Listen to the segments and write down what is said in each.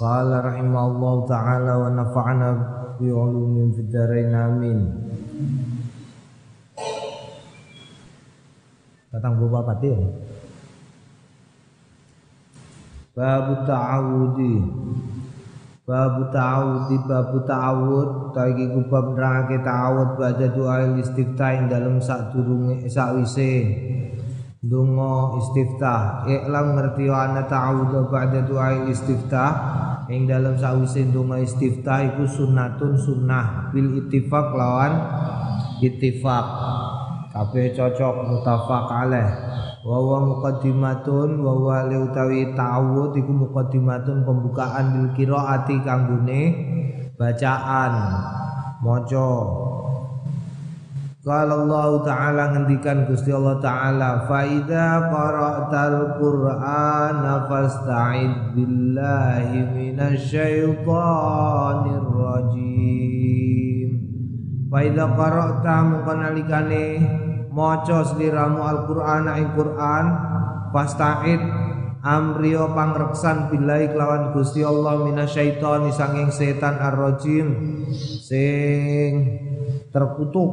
Qala rahimahullah ta'ala wa nafa'ana bi ulumin fid dharain amin. Datang bapak pati ya. Babu ta'awudi. Babu ta'awudi babu ta'awud taiki ku bab nerangake ta'awud baca doa istiftah ing dalem sadurunge sakwise donga istiftah. Iklam ngerti ana ta'awud ba'da doa istiftah. Ing dalam sawise donga istiftah iku sunnatun sunnah. Bil ittifaq lawan ittifaq. Kabeh cocok mutafaq alaih wa wa muqaddimatun wa wa utawi ta'awud iku muqaddimatun pembukaan bil qiraati kanggone bacaan. Maca Qala Allah Ta'ala ngendikan Gusti Allah Ta'ala fa idza qara'tal Qur'ana fasta'id billahi minasyaitonir rajim Fa idza qara'ta nalikane maca sliramu Al-Qur'ana ing Qur'an fasta'id amriyo pangreksan billahi kelawan Gusti Allah minasyaitoni sanging setan ar-rajim. Sing terkutuk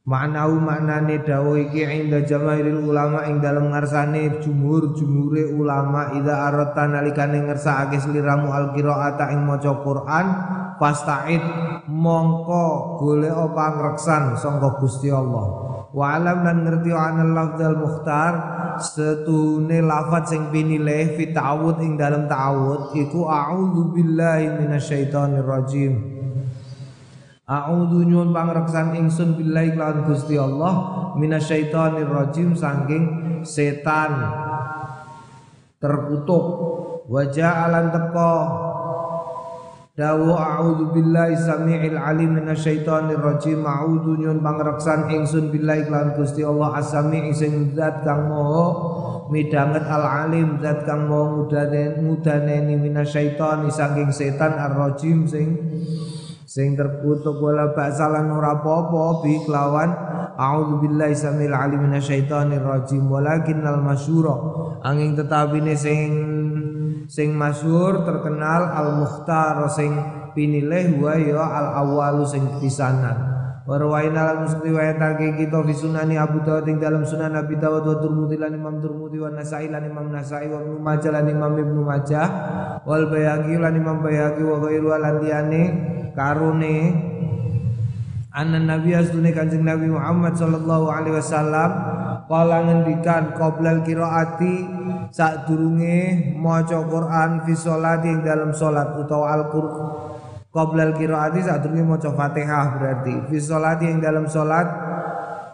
Ma'nahu maknane dawuh iki inda jamaahiril ulama ing dalem ngarsane jumhur-jumhure ulama ida arata nalikane ngersakake sliramu al-qiraata ing maca Quran fasta'id mongko golek pangreksan sangka Gusti Allah. Wa alam lan ngerti ana lafdzal mukhtar setune lafaz sing pinilih fi ta'awud ing dalem ta'awud iku a'udzu billahi minasyaitonir rajim A'udzu nyuwun pangreksan ingsun billahi kelawan Gusti Allah minasyaitonir rajim saking setan terkutuk wajah alan teko. Dawu a'udzu billahi samiil alim minasyaitonir rajim. A'udzu nyuwun pangreksan ingsun billahi kelawan Gusti Allah as-sami' sing zat kang maha midanget al-alim zat kang maha mudane mudaneni minasyaiton saking setan ar-rajim sing sing terkutuk wala ba'salan ora apa-apa bi kelawan. A'udzu billahi samil alim minasyaitonir rajim. Walakinnal masyura. Angin tetapine sing sing masyhur terkenal al mukhtar sing pinilih wa ya al awalu sing pisanan Warwaina lan mesti wayatake kita fi sunani Abu Dawud ing dalam sunan Abi Dawud wa Tirmidzi lan Imam Tirmidzi wa Nasa'i lan Imam Nasa'i wa Ibnu Majah lan Imam Ibnu Majah wal Bayhaqi lan Imam Bayhaqi wa ghairu lan liyane karune anna nabi asdune kanjeng Nabi Muhammad sallallahu alaihi wasallam kala ngendikan qoblal qiraati sadurunge maca Quran fi sholati ing dalam salat utawa Al-Qur'an Qoblal qiraati sadurunge maca Fatihah berarti. Fi sholati ing dalam salat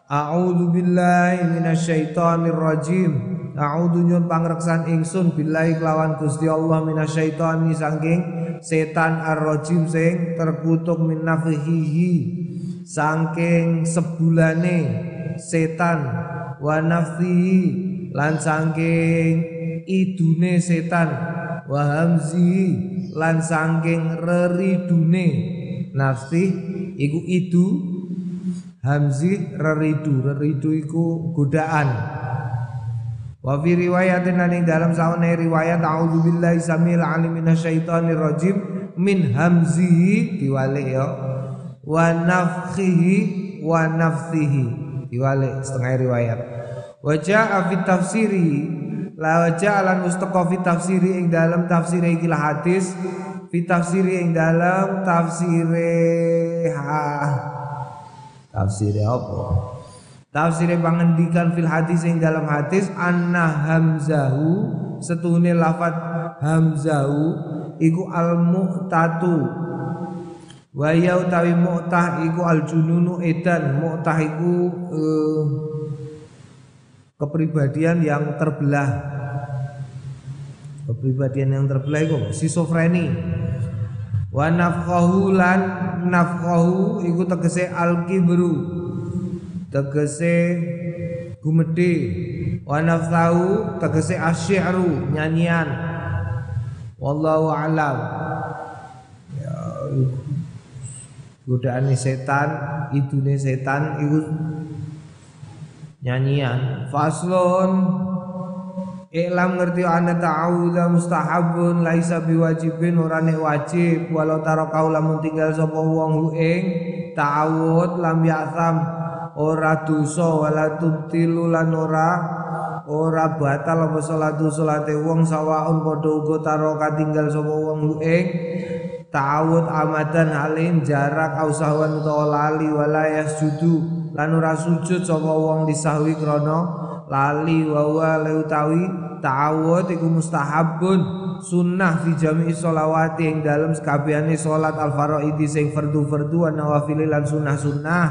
A'udzu billahi minasyaitonir rajim A'udzu nyun pangreksan ingsun billahi kelawan Gusti Allah minasyaitoni saking setan ar-rajim sing terkutuk min nafihi saking sebulane setan wa nafsihi lan saking idune setan wa hamzihi lan saking reridune nafsi iku idu hamzi reridu. Reridu iku godaan. Wa fi riwayatin ning dalam saune riwayat auzubillahi samil alim minasyaitonir rajim min hamzihi diwalik ya wa nafkhihi wa nafsihi setengah riwayat. Wa jaa fi tafsiri la ja'alan mustaqa fi tafsiri ing dalam tafsir iki hadis fi tafsiri ing dalam tafsire ha. Tafsire apa? Tafsire pangendikan fil hadis ing dalam hadis anna hamzahu setune lafat hamzahu iku al mu'tatu wa ya utawi mu'tah iku al jununu edan mu'tah iku uh, kepribadian yang terbelah. Kepribadian yang terbelah iku skizofreni wa nafqahu lan nafqahu iku tegese al kibru tegese gumedhe. Wa nafsahu tegese asy'ru nyanyian. Wallahu alam. Ya godaan setan idune setan iku nyanyian. Faslon Iklam ngerti ana ta'awudha mustahabun laisa biwajibin ora nek wajib. Walau taro kau lamun tinggal sapa wong hu ta'awud lam ya'tham ora dosa wala tubtilu lan ora ora batal apa salatu wong sawaun padha uga taro katinggal sapa wong hu ing ta'awud amadan jarak ausahwan utawa lali wala yasjudu lan ora sujud sapa wong disahwi krana lali wa wa utawi ta'awud iku mustahabun sunnah fi jami'i sholawati yang dalam sekabehane salat al faraidi sing fardu-fardu wa nawafil lan sunnah-sunnah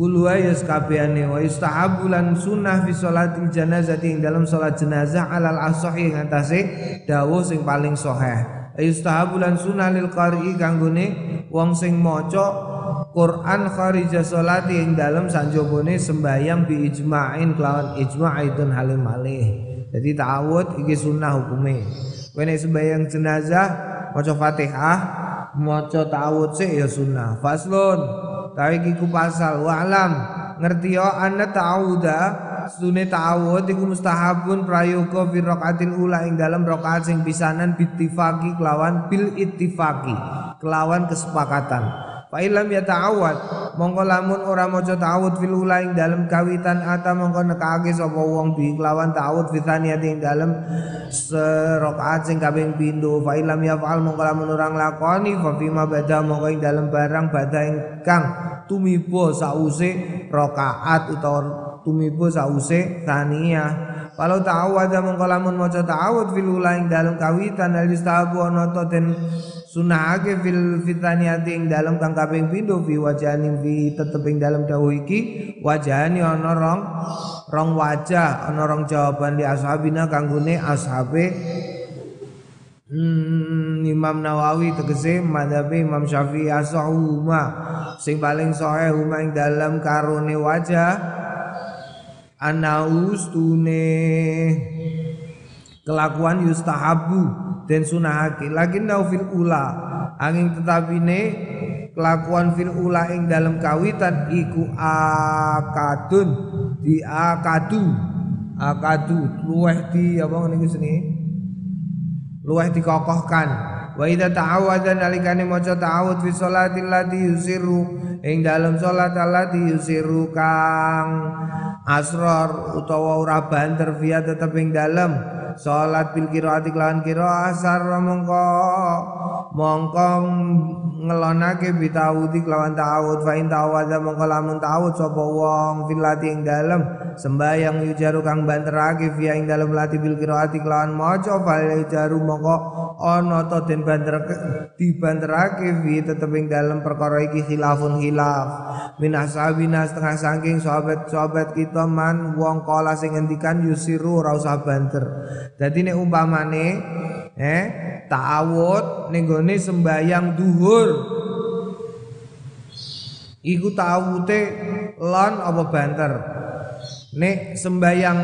Kulu ya sekabehane wa yustahabu lan sunnah fi sholatil janazati ing dalam salat jenazah alal ashahi ing atase dawuh sing paling sahih. Yustahabu lan sunnah lil qari'i kanggone wong sing maca Quran kharija salati ing dalem sanjobone sembayang bi ijma'in kelawan ijma' itu halim malih. Jadi ta'awud iki sunnah hukume. Kowe nek sembayang jenazah maca Fatihah, maca ta'awud sik ya sunnah. Faslun, tawi iki ku pasal wa alam ngerti yo anna ta'awuda ta'awud iku mustahabun prayoga fi rakaatil ula ing dalam rakaat sing pisanan bittifaqi kelawan bil ittifaqi kelawan kesepakatan. Fa ilam ya ta'awud mongko lamun ora maca ta'awud fil ulaing dalam kawitan ata mongko nekake sapa wong bi kelawan ta'awud fitaniyati ing dalem serakaat sing kaping pindho. Fa ilam ya fa'al mongko lamun ora nglakoni fa fima bada mongko ing dalem barang bada ingkang tumibo sause rakaat utawa tumibo sause taniyah Kalau ta'awud mongko lamun maca ta'awud fil ulaing dalam kawitan al istahabu ana den sunahake fil fitaniyati ing dalam kang kaping pindho fi wajani fi tetep ing dalam dawuh iki wajani ana rong rong wajah ana rong jawaban di ashabina kanggone ashabe hmm, Imam Nawawi tegese madhabe Imam Syafi'i asahuma sing paling sahih huma ing dalam karone wajah anaus tune kelakuan yustahabu den sunahake. Lakin fil ula. Angin tetapine kelakuan fil ula ing dalam kawitan iku akadun. Di akadu. Akadu. Luweh di apa ngene sini luweh dikokohkan wa idza ta'awadha nalikane maca ta'awud fi sholatil lati yusiru ing dalam salat allati yusiru kang. Asrar utawa ora banter via tetep ing dalam salat bil qiraati kelawan qiraah asar mongko. Mongko ngelonake bitawudi kelawan ta'awud. Fa in ta'awadha mongko lamun ta'awud sapa wong fil lati ing dalem. Sembayang yujaru kang banterake via ing dalem lati bil qiraati kelawan maca fal yujaru mongko ana to den banter dibanterake vi tetep ing dalem perkara iki khilafun khilaf. Min ashabina setengah saking sahabat-sahabat kita man wong kala sing ngendikan yusiru ora usah banter dadi nek umpamane eh ta'awud ning gone sembayang duhur. Iku ta'awute lon apa banter? Nek sembayang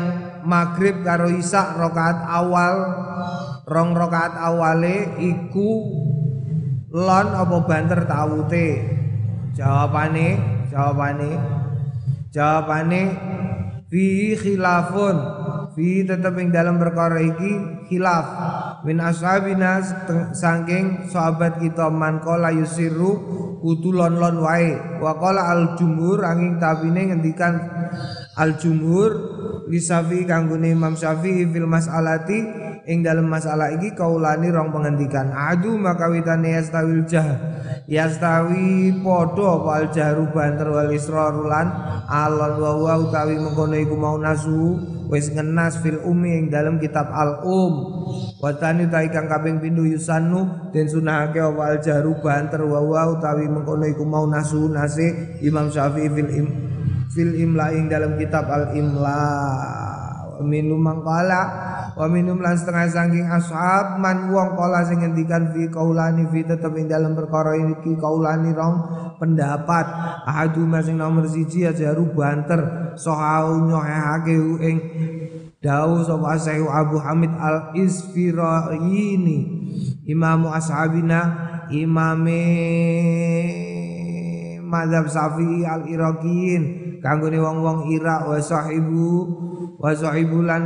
maghrib karo isak rakaat awal rong rakaat awale iku lon apa banter ta'awute jawabane jawabane jawabane fi khilafun fi tetep ing dalam perkara iki khilaf. Min ashabina saking sahabat kita man qala yusiru kudu lon-lon wae. Wa qala al jumhur angin tabine ngendikan al jumhur li Syafi'i kanggone Imam Syafi'i fil mas'alati ing dalam masalah iki kaulani rong pengendikan adu maka witane yastawil jah. Yastawi padha wal jaru banter wal israrulan alon wa utawi mengkono iku mau nasu wis ngenas fil umi ing dalam kitab al um. Watani ta kang kaping yusanu den sunahake wal jaru banter wa utawi mengkono iku mau nasu nase Imam Syafi'i fil im fil imla ing dalam kitab al imla. Minu mangkala wa minum lan setengah saking ashab man wong kala sing ngendikan fi kaulani fi tetep ing dalam perkara iki kaulani rong pendapat. Ahadu sing nomor siji aja banter sohau nyohehake ing Dawu sapa Syekh Abu Hamid Al Isfiraini Imamu ashabina imame madhab Syafi'i al Iraqiyin kanggone wong-wong Irak wa sahibu wa sahibulan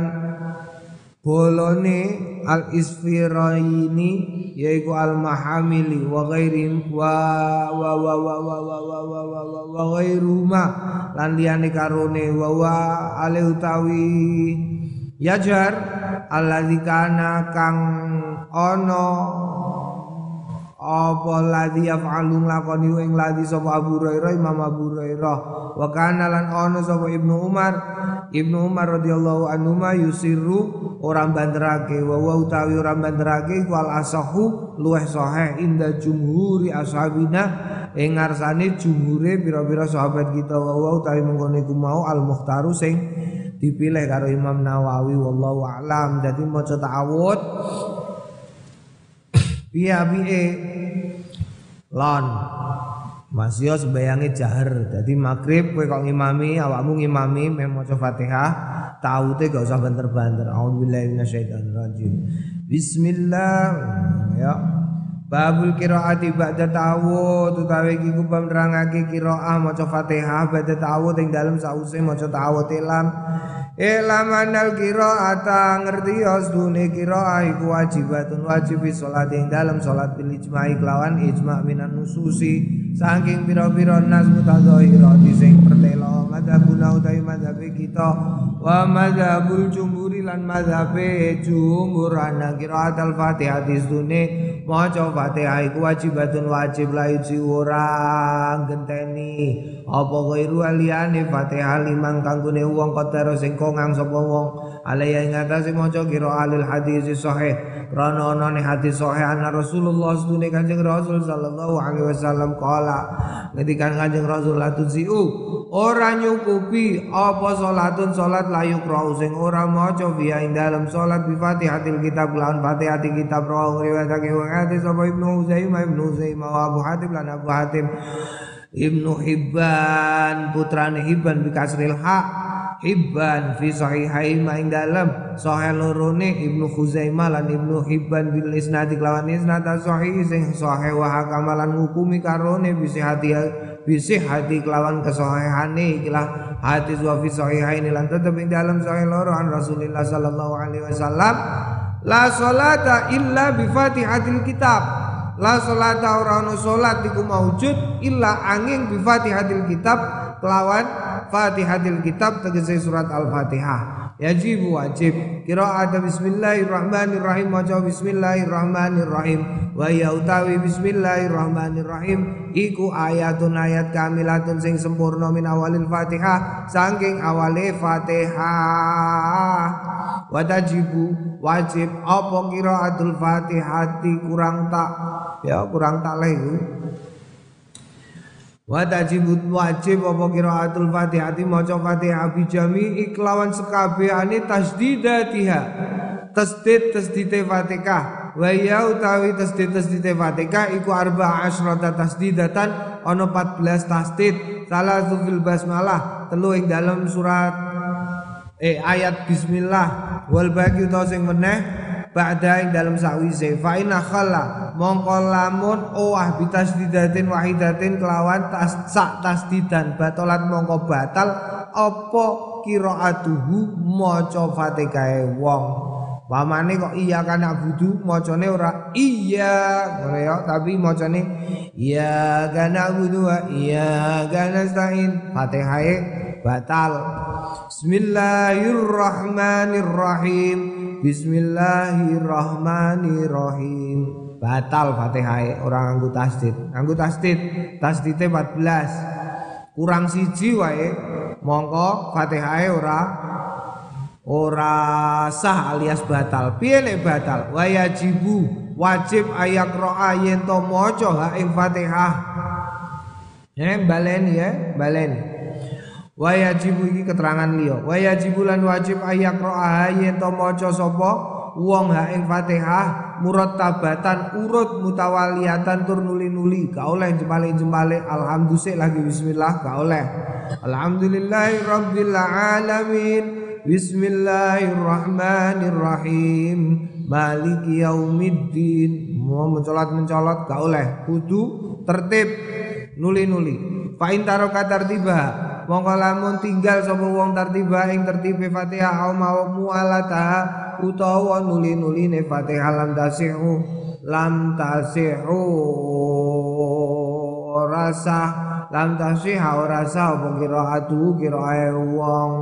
bolone al isfiraini yaiku al mahamili wa ghairi wa wa wa wa wa wa wa wa wa wa wa ghairuma lan liyane karone wa wa ale utawi yajar alladzi kana kang ana apa ladzi yaf'alu nglakoni ing ladzi sapa Abu Hurairah Imam Abu Hurairah? Wa kana lan ana sapa Ibnu Umar? Ibnu Umar radhiyallahu anhu ma yusiru orang banderake wa wa utawi orang banderake iku al asahu luweh sahih inda jumhuri ashabina ing ngarsane jumhure pira-pira sahabat kita. Wa wa utawi mengkono iku mau al mukhtaru sing dipilih karo Imam Nawawi wallahu a'lam. Dadi maca ta'awud piye piye? Lon masih sembayange jahar. Jadi maghrib kowe kok ngimami? Awakmu ngimami mem maca Fatihah. Taute gak usah banter-banter. Auzubillahi minasyaitonirrajim. Bismillah. Ya Babul qiraati ba'da ta'awud utawi iki ku nerangake qiraah maca Fatihah ba'da ta'awud ing dalem sause maca ta'awud ilam Ilaman kira ata ngerti asdune kira iku wajibatun wajib salat ing dalam salat bil ijma'i kelawan ijma' minan nususi. Saking pira-pira nas mutadzahirati sing pertelo madzhabuna utawi madzhabe kita. Wa madzhabul jumhuri lan madzhabe jumhur ana qiraat al-Fatihah disune maca Fatihah iku wajibatun wajib la iji ora genteni apa ghairu aliyane Fatihah limang kanggone wong kodaro sing kongang sapa wong alaya ing atase maca kira alil hadis sahih. Krana ana hadis sahih ana Rasulullah sedune Kanjeng Rasul sallallahu alaihi wasallam kala ngendikan Kanjeng Rasul latuziu ora nyukupi apa salatun salat layu krau sing ora maca biya ing dalem salat bi Fatihatil kitab lawan Fatihati kitab rawu riwayatake wong hadis sapa Ibnu Uzaimah Ibnu Uzaimah Abu Hatim lan Abu Hatim. Ibnu Hibban putrane Hibban bi kasril ha Hibban fi sahihai ma ing dalam sahih lorone Ibnu Khuzaimah lan Ibnu Hibban bil isnad kelawan isnad sahih sing sahih wa hakamalan ngukumi karone bisa hati bisa hati kelawan kesahihane ikilah hadis wa fi sahihaini lan tetep ing dalam sahih loro an Rasulillah sallallahu alaihi wasallam. La salata illa bi fatihatil kitab. La salata ora ono salat iku maujud illa angin bi fatihatil kitab kelawan Fatihatil kitab tegese surat Al-Fatihah. Yajib wajib. Qiraat bismillahirrahmanirrahim. Maca bismillahirrahmanirrahim. Wa ya utawi bismillahirrahmanirrahim. Iku ayatun ayat kamilatun sing sempurna min awalil Fatihah saking awale Fatihah. Wa tajibu wajib. Apa qiraatul Fatihati kurang tak? Ya kurang tak leh Wa tajibut wajib apa qiraatul Fatihati maca Fatihah bi jami'i kelawan sekabehane tasdidatiha. Tasdid tasdite Fatihah. Wa ya utawi tasdid tasdite Fatihah iku arba asyrata tasdidatan ana 14 tasdid. Salah fil basmalah telu ing dalam surat eh ayat bismillah wal baqi utawa sing meneh ba'da ing dalam sakwise. Fa inna khalla mongko lamun owah bitasdidatin wahidatin kelawan tas sak tasdidan batalat mongko batal apa qiraatuhu maca fatikae wong. Pamane kok iya kana budu macane ora iya ngono ya tapi macane iya kana budu iya kana stain Fatihae batal. Bismillahirrahmanirrahim Bismillahirrahmanirrahim. Batal Fatihah orang nganggo tasdid. Nganggo tasdid, tasdite 14. Kurang siji wae mongko Fatihah ora ora sah alias batal. Piye lek batal? Wayajibu wajib ayak ro'a yen to maca ha ing Fatihah. Ya baleni ya. Wa yajibu iki keterangan liya. Wa yajibu lan wajib ayak ro'aha yen to maca sapa? Wong ha ing Fatihah murattabatan urut mutawaliyatan tur nuli-nuli. Gak oleh jempale-jempale alhamdulillah lagi bismillah gak oleh. Alhamdulillahi rabbil alamin Bismillahirrahmanirrahim. Maliki yaumiddin. Mau mencolot-mencolot gak oleh. Kudu tertib Nuli-nuli. Fa'in taroka tartiba Mongko lamun tinggal sapa wong tartiba ing tertibe Fatihah au mau mualata utawa nuli-nuli ne Fatihah lam tasihu lam tasihu rasa lam tasiha ora sah apa qiraatu qiraae wong.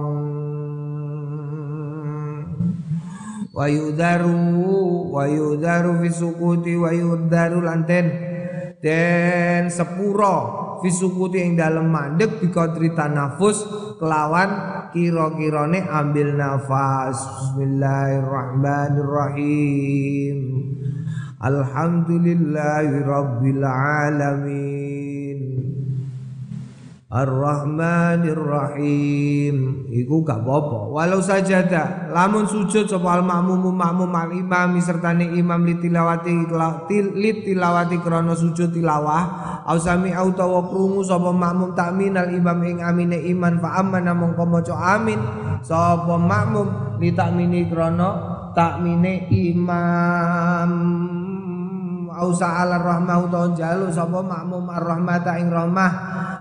Wa yudaru wa yudaru fi sukuti wa yudaru lanten den sepuro fi sukuti ing dalem mandek biqadri tanafus kelawan kira-kirane ambil nafas. Bismillahirrahmanirrahim. Alhamdulillahi rabbil alamin Ar-Rahmanir Rahim iku gak apa-apa. Walau sajada lamun sujud sapa al makmum makmum al imam sertane imam li tilawati li tilawati krana sujud tilawah au sami au tawa krungu sapa makmum takmin al imam ing amine iman fa amana mongko maca amin sapa makmum li takmini krana takmine imam au sa'ala rahmah utawa jalu sapa makmum ar-rahmata ing rahmah.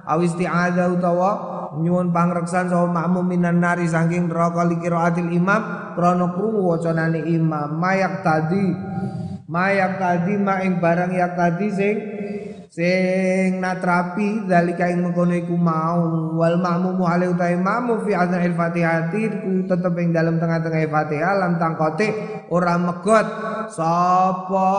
Au isti'adza utawa nyuwun pangreksan sapa makmum minan nari saking neraka li qiraatil imam krana krungu wacanane imam. Mayak tadi mayak tadi ma ing barang yak tadi sing sing natrapi dalika ing mengkono iku mau. Wal makmum ale utahe makmum fi adzanil fatihati ku tetep ing dalam tengah-tengah Fatihah lam tangkote ora megot. Sapa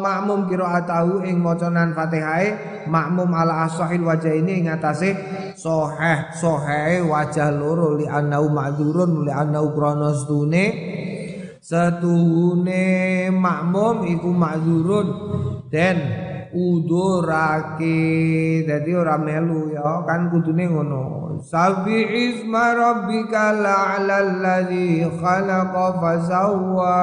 makmum qiraatahu ing macanan Fatihae? Makmum ala asahil wajah ini ing atase soheh soheh wajah loro li anau ma'dzurun li anau krana stune setuhune makmum iku ma'dzurun. Den udurake. Dadi ora melu ya kan kudune ngono. Sabi isma rabbika la'ala alladzi khalaqa fasawwa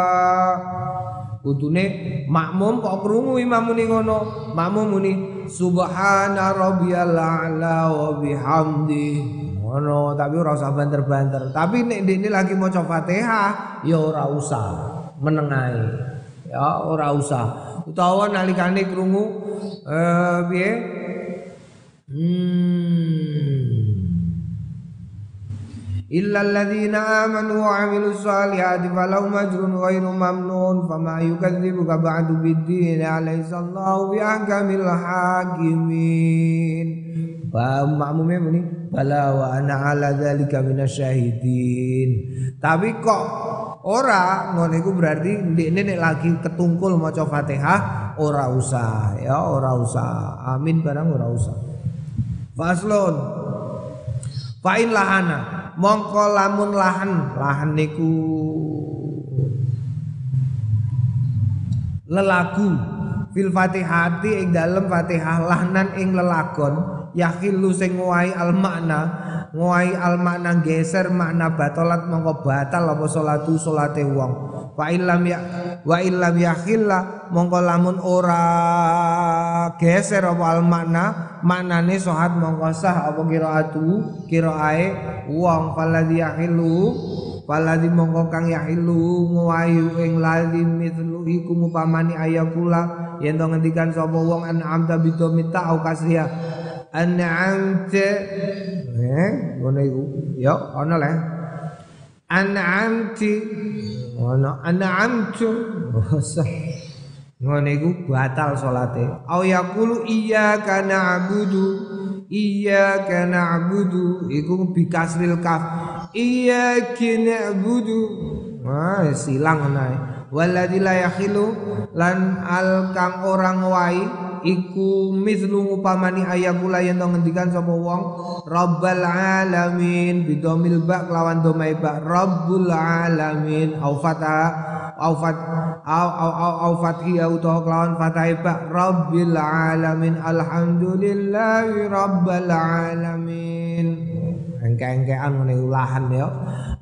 kudune makmum kok krungu imam muni ngono? Makmum muni subhana rabbiyal a'la wa bihamdi. Ngono tapi ora usah banter-banter. Tapi nek ini lagi maca Fatihah ya ora usah. Menengahi ya ora usah utawa nalikane krungu eh piye? Hmm amanu wa amilus solihati falahum ajrun ghairu mamnun fama yukadzibuka ba'du biddin alaysa Allahu bi ahkamil hakimin Ba makmume muni bala wa ana ala dzalika minasyahidin. Tapi kok ora? Ngono iku berarti ndekne nek lagi ketungkul maca Fatihah ora usah ya ora usah. Amin barang ora usah. Faslon fa'in lahana mongko lamun lahan lahan niku lelagu. Fil fatihati ing dalem fatihah lahnan ing lelagon yakhillu sing ngowahi al makna ngowahi al makna geser makna batalat mongko batal apa salatu salate wong. Wa illam ya wa illam yakhilla mongko lamun ora geser apa al makna maknane sahat mongko sah apa qiraatu qiraae wong. Faladhi yakhillu Waladhi mongko kang yahilu nguwayu ing ladhi mithlu iku mupamani ayakula. Yen to ngendikan sapa wong an amda bidomita au kasriya an'amta eh ngono iku. Ya ana le an'amti ana an'amtu ngono iku batal salate. Au yaqulu iyyaka na'budu iyyaka na'budu. Iku bikasril kaf. Iyyaka na'budu. Wah silang nae waladzi la yakhilu lan al kang orang wai iku mithlu upamani ayakula yen ngendikan sapa wong rabbal alamin. Bidomil ba kelawan domai ba rabbul alamin. Au fata au fat au au au, au fathi au to kelawan fathah ba rabbil alamin. Alhamdulillahi rabbil alamin. Engke-engkean ngene lahan ya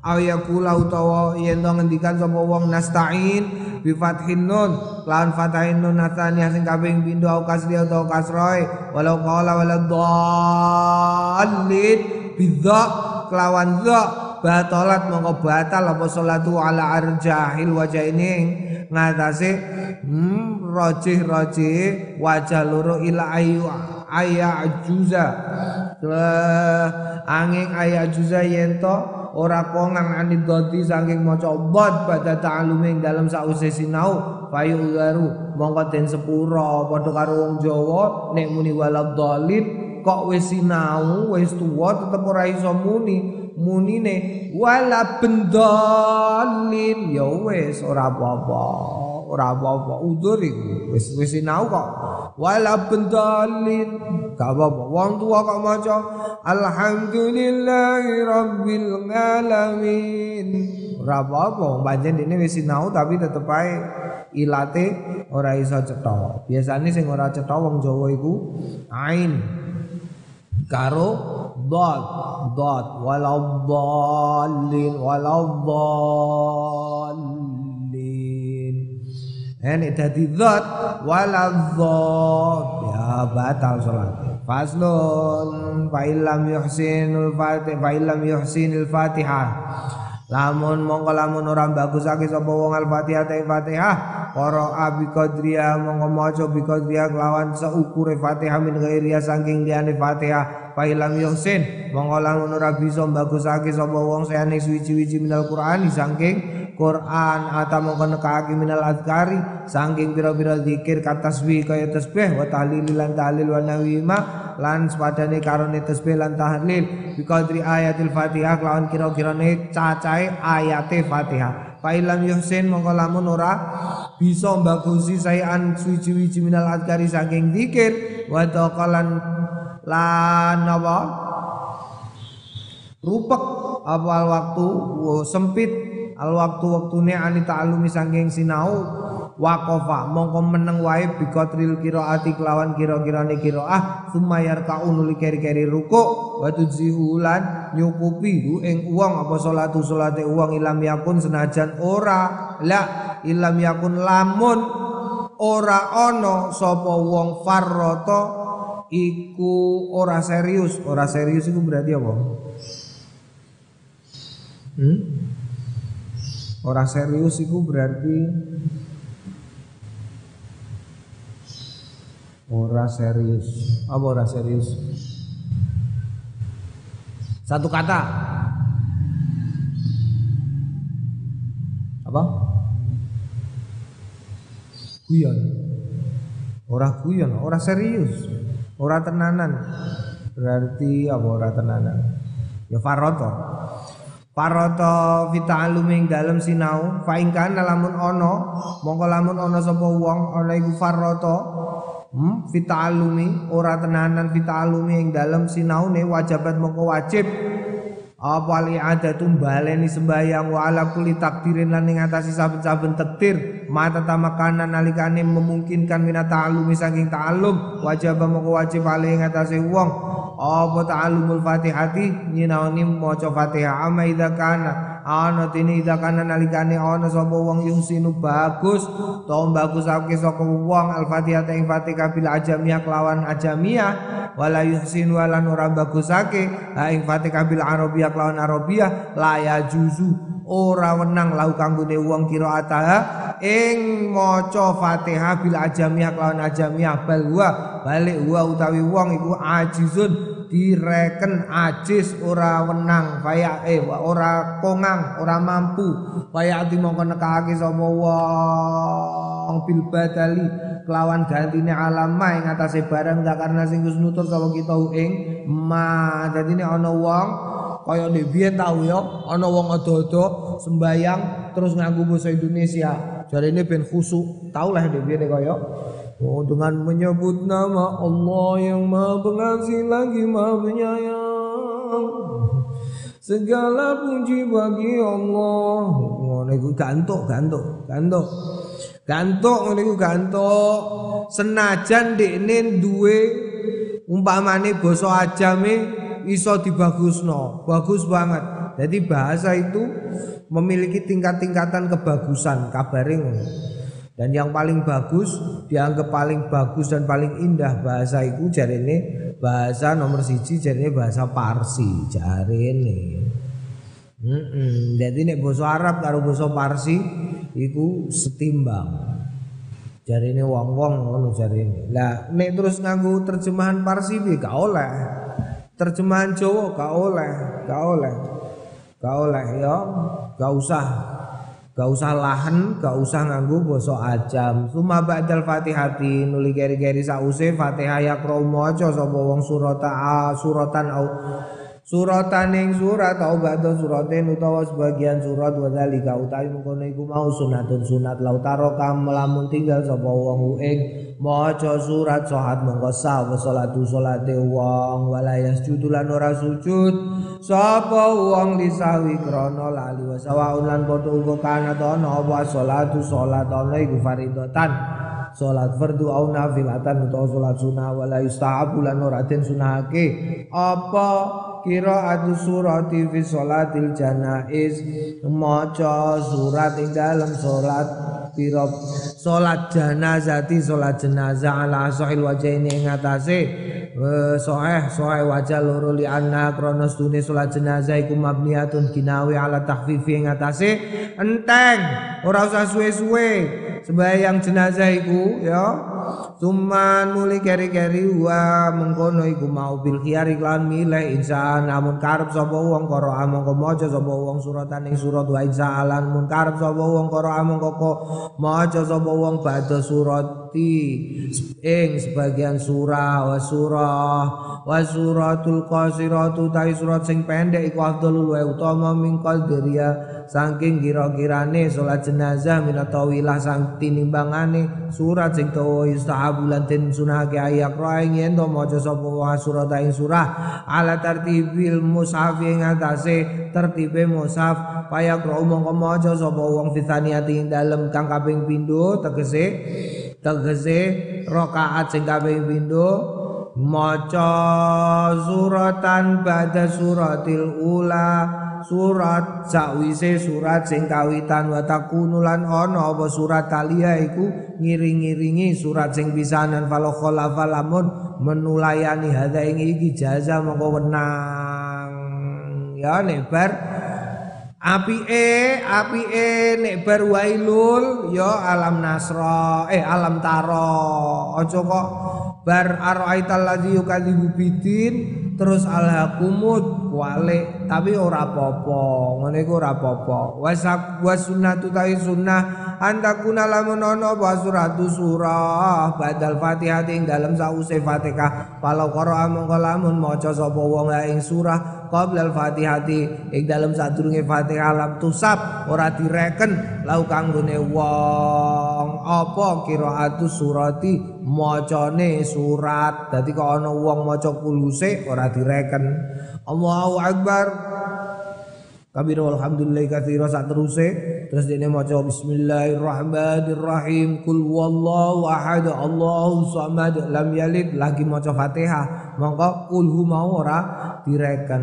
aw yaqula utawa yen ngendikan sapa wong nasta'in bi fathin nun. Lan fathin nun natani sing kaping pindho au kasri utawa kasroe walau qala wala dhallin bidza kelawan dza batalat mongko batal apa salatu ala arjahil wajah ini? Ngatasi hmm, rojih rojih wajah loro ila ayu ayah ajuza. Angin ayah ajuza yento ora kongang anid dodi saking maca bod pada ta'alume dalam sause sinau udaru mongko den sepura padha karo wong Jawa nek muni walad dalin kok wis sinau wis tuwa tetep ora iso muni. Munine wala bendalin ya wis ora apa-apa ora apa-apa udur iku. Wis wis sinau kok. Wala bendalin. Gak apa-apa wong tua kok maca alhamdulillahi rabbil alamin. Ora apa-apa pancen dene wis sinau tapi tetep ae ilate ora iso cetha. Biasane sing ora cetha wong Jawa iku ain. Karo dot dot. Walau dhalin walau dhalin Ini dadi zat wala ya batal salat. Faslun fa illam yuhsinul fatih fa illam yuhsinul fatihah. Lamun mongko lamun ora bagusake sapa wong al-Fatihah ta Fatihah, para abi qadriya mongko maca bi qadriya kelawan seukure Fatihah min ghairiya saking liyane Fatihah. Fa illam yuhsin mongko lamun ora bisa bagusake sapa wong sayane suwi-suwi minal Qur'ani saking Quran atau mongko nekake minal azkari saking pira-pira zikir kata tasbih kaya tasbih wa tahlil lan tahlil wa nawima lan sepadane karone tasbih lan tahlil. Bi qadri ayatil Fatihah lawan kira-kirane cacahe ayate Fatihah. Fa ilam yuhsin mongko lamun ora bisa mbagusi sayan suci-suci minal azkari saking zikir. Wa taqalan lan apa? Rupek awal waktu sempit al waktu waktune ani ta'alumi sangking sinau waqafa mongko meneng wae bikotril qiraati kelawan kira-kirane qiraah summa yarka'u nuli keri-keri ruku wa tudzihulan nyukupi hu ing uang apa salatu salate uang ilam yakun senajan ora la ilam yakun lamun ora ana sapa wong farrata iku ora serius ora serius iku berarti apa hmm? Orang serius itu berarti Orang serius Apa orang serius? Satu kata Apa? Guyon Orang guyon, orang serius Orang tenanan Berarti apa orang tenanan? Ya faroto Paroto fita'aluming dalam sinau fa ingkan lamun ono mongko lamun ono sapa wong ana iku faroto hmm, fita'alumi ora tenanan fita'alumi ing dalam sinau ne wajibat mongko wajib. Apa li adatun baleni sembayang wa ala kulli takdirin lan ing atasi saben-saben takdir mata tamakanan nalikane memungkinkan minat ta'alumi saking ta'alum. Wajib mongko wajib ali ing wong. Apa ta'allumul fatihati? Nyinaoni maca fatihah. Ama idza kana. Ana tini idza kana nalikane ana sapa wong yusinu bagus. To bagusake saka wong. Al fatihah ing fatihah bil ajamiyah kelawan ajamiyah. Wala yuhsin wala ora bagusake ing fatihah bil arabiyah kelawan arabiyah. La juzu ora wenang lau kanggone wong qiraataha ing maca Fatihah bil ajamiyah kelawan ajamiyah bal wa balik wa utawi wong iku ajizun direken ajis ora wenang kaya eh ora kongang ora mampu. Kaya ati mongko nekake sapa wong bil badali kelawan gantine alama ing atase barang karena sing nutur sapa kita ing ma. Dadine ana wong kaya nek biyen tau ya ana wong ado-ado sembayang terus nganggo bahasa Indonesia. Jadi ini ben khusuk. Tau lah nek biyen kaya dengan menyebut nama Allah yang Maha Pengasih lagi Maha Penyayang. Segala puji bagi Allah. Ngono iku gantuk, gantuk, gantuk. Gantuk ngono iku gantuk. Senajan dekne duwe umpamane basa ajame iso dibagusno, bagus banget. Jadi bahasa itu memiliki tingkat-tingkatan kebagusan, kabaring. Dan yang paling bagus dianggap paling bagus dan paling indah bahasa itu jari ini bahasa nomor siji ini bahasa Parsi jari ini. Mm -mm. Jadi nek bahasa Arab karo bahasa Parsi itu setimbang. Jari ini wong-wong ngono ini. Lah nek terus nganggo terjemahan Parsi bi gak oleh. Terjemahan Jawa gak oleh, gak oleh. Gak oleh ya, gak usah. Gak usah lahan, gak usah nganggo basa ajam. Suma ba'dal Fatihati nuli keri-keri sause Fatihah ya maca sapa wong surata suratan au suratan ing surat au ba'da suratin utawa sebagian surat wa zalika utawi mengkono iku mau sunatun sunat lautaro kam lamun tinggal sapa wong ing maca surat sahat mengko sah wa salatu salate wong. Wala yasjudu lan ora sujud. Sapa wong disawi krana lali wa sawaun lan padha uga kana ana apa salatu salat ana iku faridatan. Salat fardu au nafilatan utawa salat sunah wala yustahabu lan ora den sunahake. Apa qiraatu surati fi sholatil janaiz. Maca surat ing dalam salat pira salat janazati salat jenazah ala sahil wajhaini ing atase. Sahih sahih wajah loro li anna krana stune salat jenazah iku mabniatun ginawi ala tahfifi ing atase. Enteng ora usah suwe-suwe. Sembahyang jenazah iku ya Tuman muli keri-keri wa mengkono iku mau bil khiyar iklan milih insan. Namun karep sapa wong karo among maca sapa wong suratan ing surat wa insan. Mun karep sapa wong karo among kok maca sapa wong badhe surati ing sebagian surah wa surah wa suratul qasiratu tai surat sing pendek iku afdalul wa utama min qadriya saking kira-kirane salat jenazah minatawilah sang tinimbangane surat sing dawa yustahabu lan den sunahake ayak raing yen to maca sapa wa surat ing surah ala tartibil mushaf ing atase tertibe mushaf payak ro mongko maca sapa wong fitaniati ing dalem kang kaping pindho tegese tegese rakaat sing kaping pindho maca suratan ba'da suratil ula surat sakwise surat sing kawitan wa takunu lan ana apa surat talia iku ngiring-ngiringi surat sing pisanan fala khalafa lamun menulayani hadza ing iki jaza mongko wenang. Ya nek bar apike apike nek bar wailul ya alam nasra eh alam taro. Aja kok bar araital ladzi yukadzibu bidin terus alhaqumud wale tapi ora apa-apa. Ngene iku ora apa-apa. Wasak wasunnatu ta sunnah antakuna lamun ana apa suratu surah badal fatihah ing dalam sause fatihah. Kalau qara mongko lamun maca sapa wong ing surah qabla al fatihati ing dalam sadurunge fatihah lam tusab ora direken. Lau kanggone wong apa qiraatu surati macane surat? Dadi kok ana wong maca kuluse ora direken Allahu Akbar. Kabir walhamdulillah kathira sak teruse terus dene maca bismillahirrahmanirrahim. Kul wallahu ahad. Allahu samad. Lam yalid. Lagi maca Fatihah. Mongko kul mau ora direken.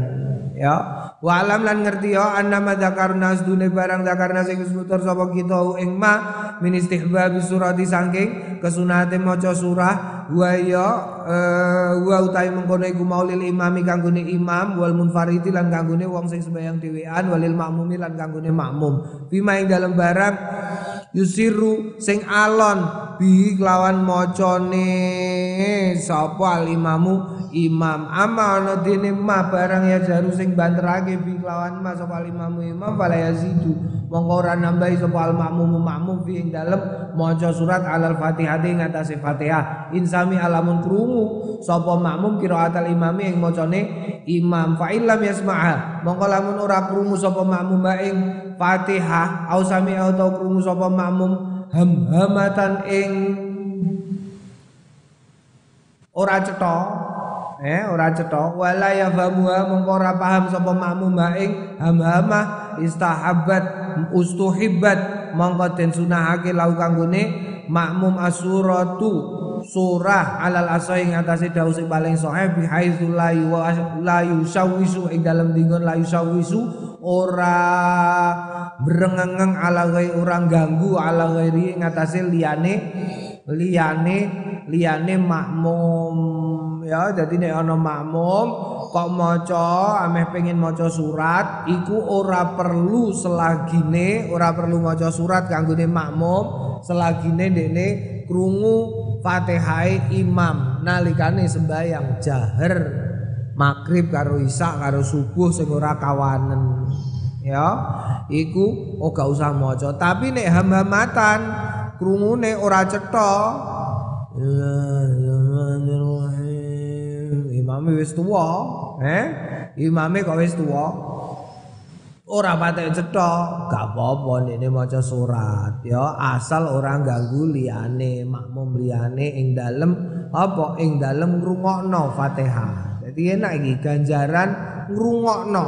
Ya. Wa alam lan ngerti ya annama dzakarna sedune barang dzakarna sing wis mutur sapa kita ing ma min istihbab surati saking kesunate maca surah. Wa ya uh, wa utai mengkono iku maulil imami kanggone imam wal munfaridi lan kanggone wong sing sembahyang dhewean walil makmumi lan kanggone makmum. Bima ing dalam barang yusiru sing alon bi kelawan macane sapa al imamu imam. Ama ana dene ma barang ya jaru sing banterake bi kelawan ma sapa imamu imam fala yazidu. Mongko ora nambahi sapa al makmum fi ing dalem maca surat alal fatihah ing atase fatihah. Insami alamun krungu sapa makmum qiraatal imami ing macane imam fa illam yasma'a mongko lamun ora krungu sapa makmum ing fatihah au sami au tau krungu sapa makmum ham-hamatan ing ora cetha eh ora cetha wala ya famuha mongko ora paham sapa makmum ing hamhamah istahabbat ustuhibbat mongko den sunahake lau kanggone makmum asuratu surah alal asoi ing atase dawuh sing paling sahih bi haitsu la yusawisu ing dalem dinggon la yusawisu ora brengengeng ala gai orang ganggu ala ghairi ing atase liyane liyane liyane makmum. Ya jadi nek ana makmum kok maca ameh pengen maca surat iku ora perlu selagine ora perlu maca surat kanggone makmum selagine dekne krungu Fatihah imam nalikane sembayang jahar maghrib karo isya karo subuh sing ora kawanen ya. Iku oh gak usah maca. Tapi nek ham-hamatan krungune ora cetha. Imame wis tuwa eh imame kok wis tuwa? Ora patek cetha. Gak apa-apa ini maca surat ya. Asal orang ganggu liyane makmum liyane ing dalem apa? Ing dalem ngrungokno Fatihah jadi enak iki ganjaran ngrungokno.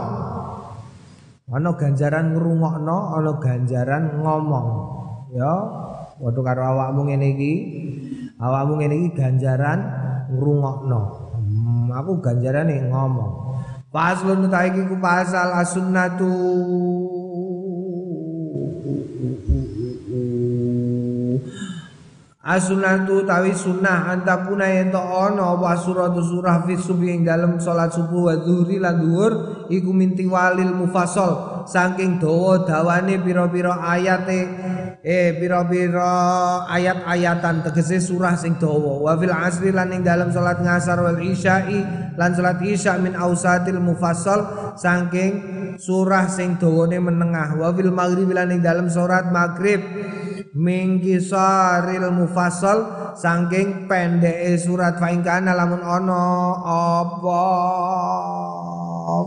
Ana ganjaran ngrungokno ana ganjaran ngomong. Ya waktu karo awakmu ngene iki. Awakmu ngene iki ganjaran ngrungokno. Hmm, aku ganjarane ngomong. Faslun taiki ku pasal as-sunnatu As-sunnatu tawi sunnah antapuna yen to ana apa suratu surah fi subuh ing dalem salat subuh wa zuhri lan dhuwur iku minti walil mufassal saking dawa dawane pira-pira ayate eh pira-pira ayat-ayatan tegese surah sing dawa. Wa fil asri lan ing dalam salat ngasar wal isya'i lan salat isya min ausatil mufassal saking surah sing dawane menengah. Wa fil maghrib lan ing dalam salat maghrib mingkisaril mufassal saking pendeke surat fa kana lamun ana apa?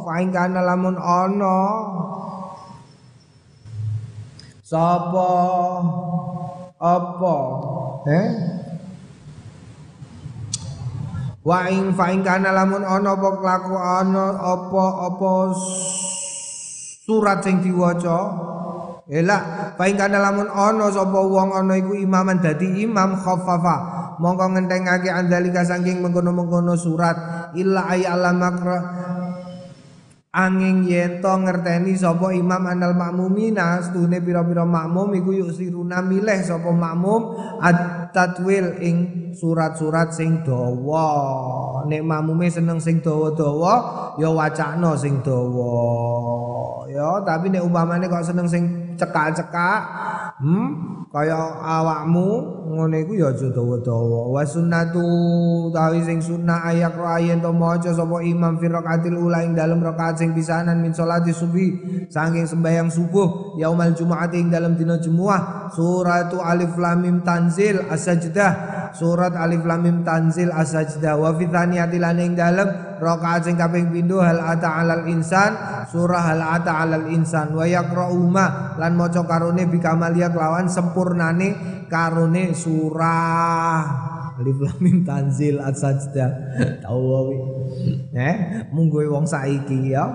Fa kana lamun ana Sapa? Apa? Eh? Wa ing fa ing kana lamun ana apa? Kelaku ana apa-apa surat sing diwaca Ela fa ing kana lamun ana sapa wong ana iku imaman dadi imam khaffafa mongko ngentengake andalika saking mengkono-mengkono surat. Illa ay alamakra angin yen to ngerteni sapa imam anal makmumina stune pira-pira makmum iku yuk siruna milih sapa makmum at-tatwil ing surat-surat sing dawa. Nek makmume seneng sing dawa-dawa ya wacana sing dawa. Ya tapi nek umpamane kok seneng sing cekak-cekak hmm kaya awakmu ngene iku ya aja dawa-dawa. Wa sunnatu tawi sing sunnah ayak yen to maca sapa imam fi rakaatil ula ing dalem rakaat sing pisanan min salati subuh saking sembahyang subuh yaumal jumaat ing dalem dina Jumat suratu alif lam mim tanzil as-sajdah surat alif lam mim tanzil as-sajdah wa fi thaniyati lan ing dalem rakaat sing kaping pindho hal ata alal insan. Surah hal ata alal insan. Wa yaqra'u ma lan maca karone bi kamaliyat lawan sempurnane karone surah. Alif Lam Mim Tanzil As-Sajdah tau eh munggo wong saiki ya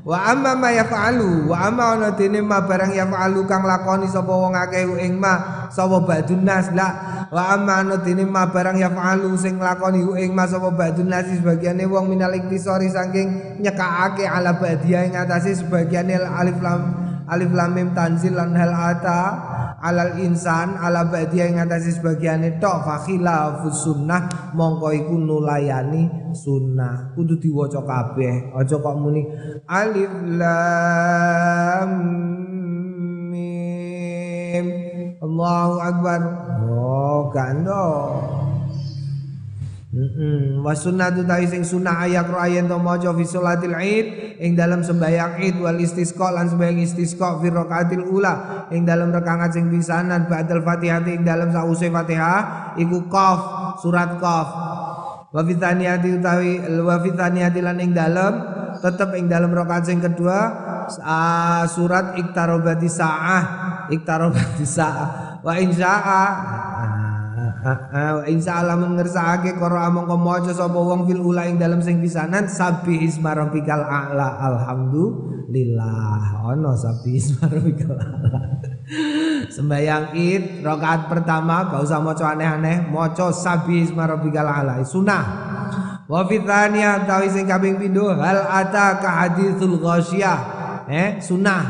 wa amma ma yaf'alu wa amma ana dene ma barang yaf'alu kang lakoni sapa wong akeh ing ma sapa badun nas la. Wa amma ana dene ma barang yaf'alu sing lakoni ing ma sapa badun nas sebagiane wong minal iktisori saking nyekakake ala badia ing atase sebagiane alif lam alif lam mim tanzil lan hal ata alal insan ala ba'diya ing atase sebagiane tok fa khilafus sunnah. Mongko iku nulayani sunnah. Kudu diwaca kabeh. Aja kok muni alif lam mim. Allahu akbar. Oh gando Heeh, wa sunnatu ta'i sing sunnah ayak ayen to maca fi salatil Id ing dalam sembahyang Id wal istisqa lan sembahyang istisqa fi rakaatil ula ing dalam rakaat sing pisanan ba'dal Fatihah ing dalam sause Fatihah iku qaf surat qaf. Wa fi thaniyati utawi wa fi lan ing dalam tetep ing dalam rakaat sing kedua surat iktarobati sa'ah iktarobati sa'ah. Wa insya'a wa Allah mengersake karo among maca sapa wong fil ula ing dalam sing pisanan sabih isma rabbikal a'la alhamdulillah ono sabih isma rabbikal a'la Sembayang Id rakaat pertama gak usah maca aneh-aneh, maca sabih isma rabbikal ala. Sunah. Wa fi tsaniyah tawi sing kaping pindho hal ataka haditsul ghasyiyah. Eh, sunah.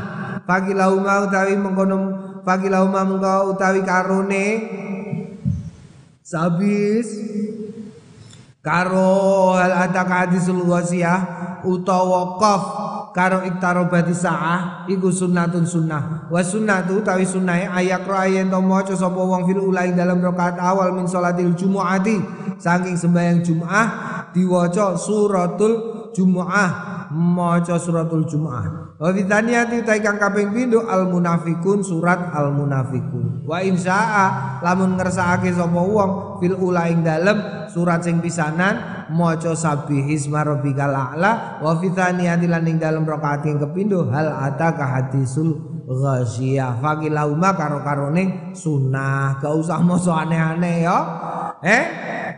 Fakilauma utawi mengkono fakilauma mengko utawi karone sabis karo hal ataka hadisul ghasyiyah utawa qaf karo iktarobati sa'ah iku sunnatun sunnah. Wa sunnatu tawi sunnahe ayak yen to maca sapa wong fil ulai dalam rakaat awal min salatil jumu'ati. Saking sembahyang Jumat diwaca suratul Jumu'ah maca suratul Jumu'ah. Wa fi tsaniyati kang kaping pindho al munafikun surat al munafikun. Wa insya'a lamun ngersakake sapa wong fil ula ing dalem surat sing pisanan maca sabbihisma rabbikal a'la wa fi tsaniyati lan ing dalem rakaat ing kepindho hal ataka hadisul ghasyiyah fakilauma karo-karone sunah gak usah maca aneh-aneh ya. Eh?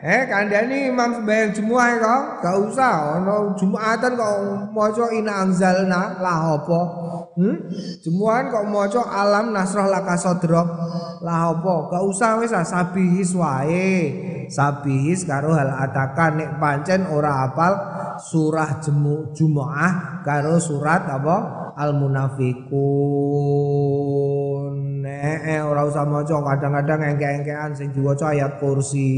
Eh kandhani imam sembahyang Jumat kok, gak usah. Ana Jumatan kok maca ina anzalna lah apa. Hmm? Jumuatan kok maca alam nasrah laka sadrak lah apa. Gak usah wis ah, sabihis wae. Sabihis karo hal atakan nek pancen ora apal surah jemu Jumaah karo surat apa al munafikun. Eh, ora usah maca kadang-kadang engke-engkean sing diwaca ayat kursi.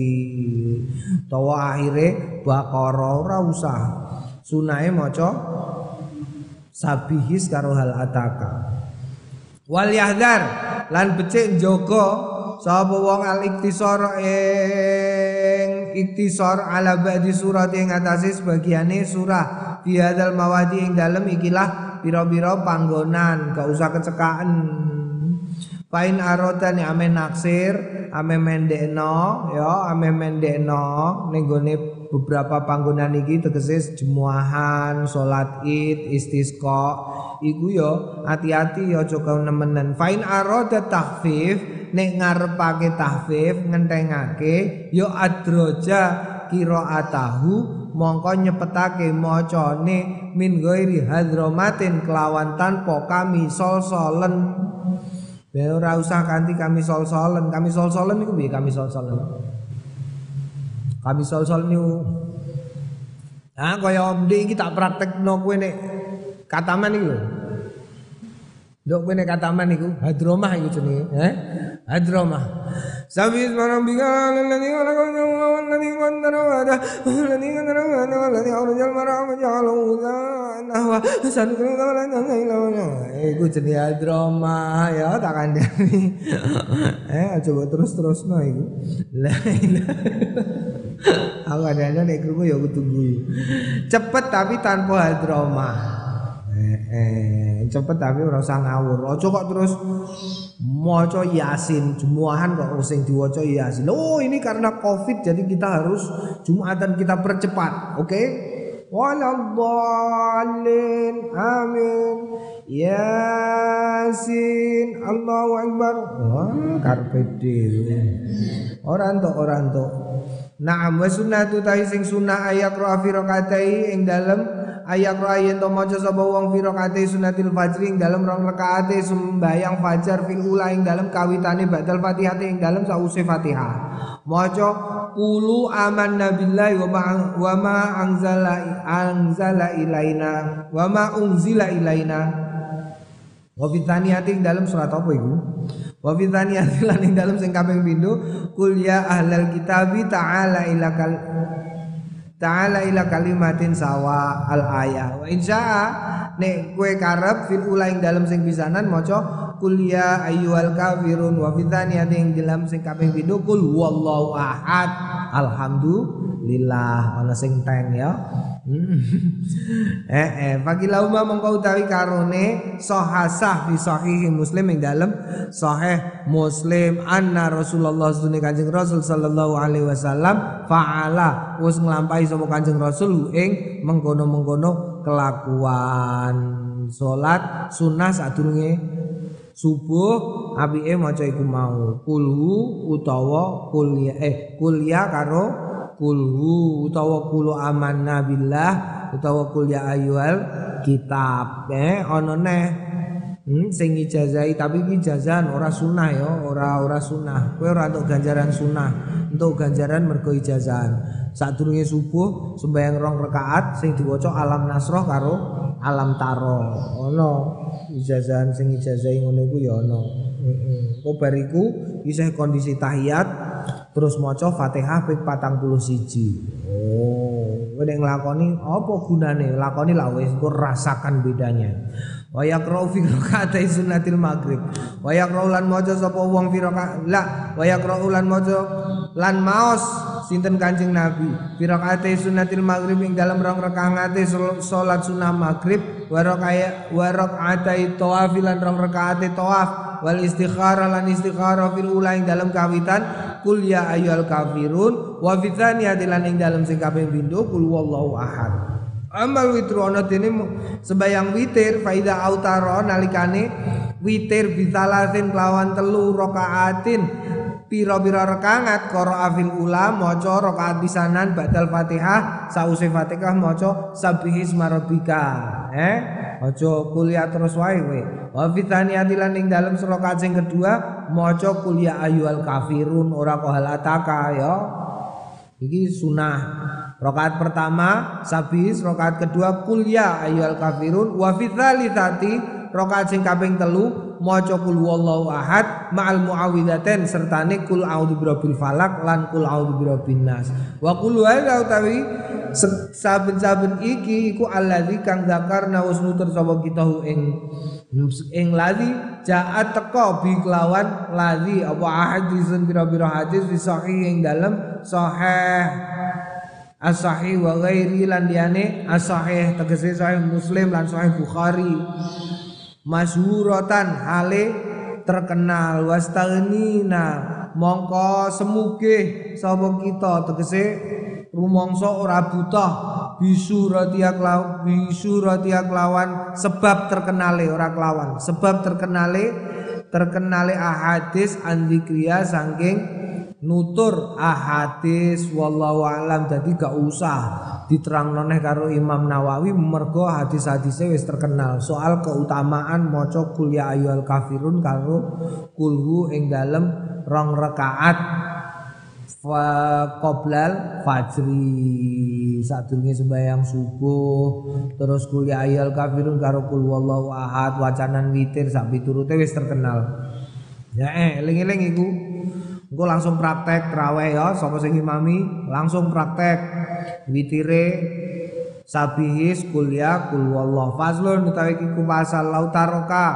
Tawa akhire Baqarah ora usah. Sunahe maca sabihis karo hal ataka. Wal yahdar lan becik njogo sapa wong al iktisar ing iktisar ala ba'di surat ing atase sebagiane surah fi hadzal mawadi ing dalem ikilah pira-pira panggonan gak usah kecekaan Pain arotan ame naksir, ame mendekno, ya ame mendekno ning beberapa panggonan iki tegese jemuahan, salat Id, istisqa. Iku yo hati-hati yo aja nemenan. Fain aroda takhfif nek ngarepake tahfif ngentengake yo adroja qiraatahu mongko nyepetake macane min ghairi hadramatin kelawan tanpa kami sol-solen Ben ora usah kanthi kami sol-solen, kami sol-solen niku piye kami sol-solen? Kami sol-solen niku Ah kaya ndek iki tak praktekno kowe nek kataman iki lho. Ndok kowe kataman niku hadromah iku jenenge, eh? Hadromah. Sabi ismaram bigal alladhi khalaqaka walladhi qaddara wada walladhi qaddara wada walladhi awrajal mar'a majalahu nahwa sanukru kawalan Iku jenenge hadromah ya tak kandhani. Eh coba terus-terus iku. La ilaha Aku ada nek krungu ya tunggu. Cepet tapi tanpa hadromah. Eh, eh, cepet tapi ora usah ngawur. Aja kok terus maca Yasin, Jumuahan kok sing diwaca Yasin. Oh, ini karena Covid jadi kita harus Jumatan kita percepat. Oke? Okay? Waladhdallin. Amin. Yasin. Allahu Akbar. Wah, karpe dhewe. Ora entuk, ora entuk. Naam wa sunnatu tahi sing sunnah ayat ra fi rakatai ing dalem ayak yen to maca sapa wong fi rakaate sunatil fajri ing dalem rong rakaate sembayang fajar fil ula ing dalem kawitane ba'dal Fatihah ing dalem sause Fatihah. Maca qulu amanna billahi wa ma wa ma anzala anzala ilaina wa ma unzila ilaina. Wa fi ing dalem surat apa iku? Wa fi lan ing dalem sing kaping pindho kul ya ahlal kitabi ta'ala ilakal ta'ala ila kalimatin sawa al ayah wa insya'a nek kue karep fil ulaing dalam sing pisanan maca kuliah ayyuhal kafirun wa fithaniyati ing dalam sing kaping pindho kul wallahu ahad. Alhamdulillah ana sing teng ya. Eh eh fakilauma mongko utawi karone sahasah fi sahihi muslim ing dalem sahih muslim anna rasulullah sunni kanjeng rasul sallallahu alaihi wasallam faala wis nglampahi sapa kanjeng rasul ing mengkono-mengkono kelakuan salat sunah sadurunge subuh apike maca iku mau. Kulhu utawa kuliah eh kuliah karo kulhu utawa kulu amanna billah utawa kul ya ayyuhal kitab. Eh ana neh Hmm, sing ijazahi tapi iki ijazahan ora sunah ya, ora ora sunah. Kowe ora entuk ganjaran sunah, entuk ganjaran mergo ijazahan. Sadurunge subuh sembahyang rong rakaat sing diwaca alam nasroh karo alam taro. Ono ijazahan sing ijazahi ngono iku ya ono. Heeh. Kok bariku isih kondisi tahiyat terus maca Fatihah ping 41. Oh, nek nglakoni apa gunane? Lakoni lah wis rasakan bedanya. Wa yaqra'u fi raka'atai sunnatil maghrib. Wa yaqra'u lan maca sapa wong fi la wa yaqra'u lan maca lan maos sinten Kanjeng Nabi? Fi raka'atai sunnatil maghrib ing dalam rong rakaate salat sunah maghrib wa raka'at wa raka'atai tawaf lan rong rakaate tawaf wal istikhara lan istikhara fil ula ing dalam kawitan kul ya ayyuhal kafirun wa fi tsaniyati lan ing dalam sing kaping pindho kul wallahu ahad. Amal witru ana dene sembayang witir faida autaro nalikane witir bisalasin kelawan telu rakaatin pira-pira rakaat qira'a fil ula maca rakaat pisanan badal Fatihah sause Fatihah maca sabbihisma rabbika. Eh aja kuliah terus wae kowe. Wa fitaniati lan ing dalem rakaat sing kedua maca kuliah ayyuhal kafirun ora qahalataka ya. Iki sunah Rokaat pertama sabis, rokaat kedua kuliah ayyuhal kafirun. Wa fi rokaat sing kaping telu maca kul wallahu ahad ma'al muawwidzatain sertane kul a'udzu birabbil falak lan kul a'udzu birabbin nas. Wa kul wa utawi saben-saben iki iku allazi kang zakarna wis nutur sapa kita ing ing ladzi jaat teko bi kelawan ladzi apa ahadisun bira-bira hadis fi sahih ing dalem sahih as-sahih wa ghairi lan liyane as-sahih tegese sahih Muslim lan sahih Bukhari masyhuratan hale terkenal. Wastaghnina mongko semuge sapa kita tegese? Rumangsa ora buta. Bisurati aklaw bisurati aklawan sebab terkenale ora kelawan. Sebab terkenale terkenale ahadis andikriya saking nutur ahadis wallahu alam. Jadi gak usah diterang noneh karo Imam Nawawi mergo hadis-hadisnya wis terkenal. Soal keutamaan maca kuliah ayyuhal kafirun karo kulhu ing dalem rong rakaat fa qoblal fajri. Sadurunge sembahyang subuh terus kuliah ayyuhal kafirun karo kul wallahu ahad wacanan witir sak piturute wis terkenal. Ya eh eling-eling iku Engko langsung praktek traweh ya, sapa sing imami langsung praktek. Witire sabihis kuliah kul wallah fazlun utawi iku pasal lautaroka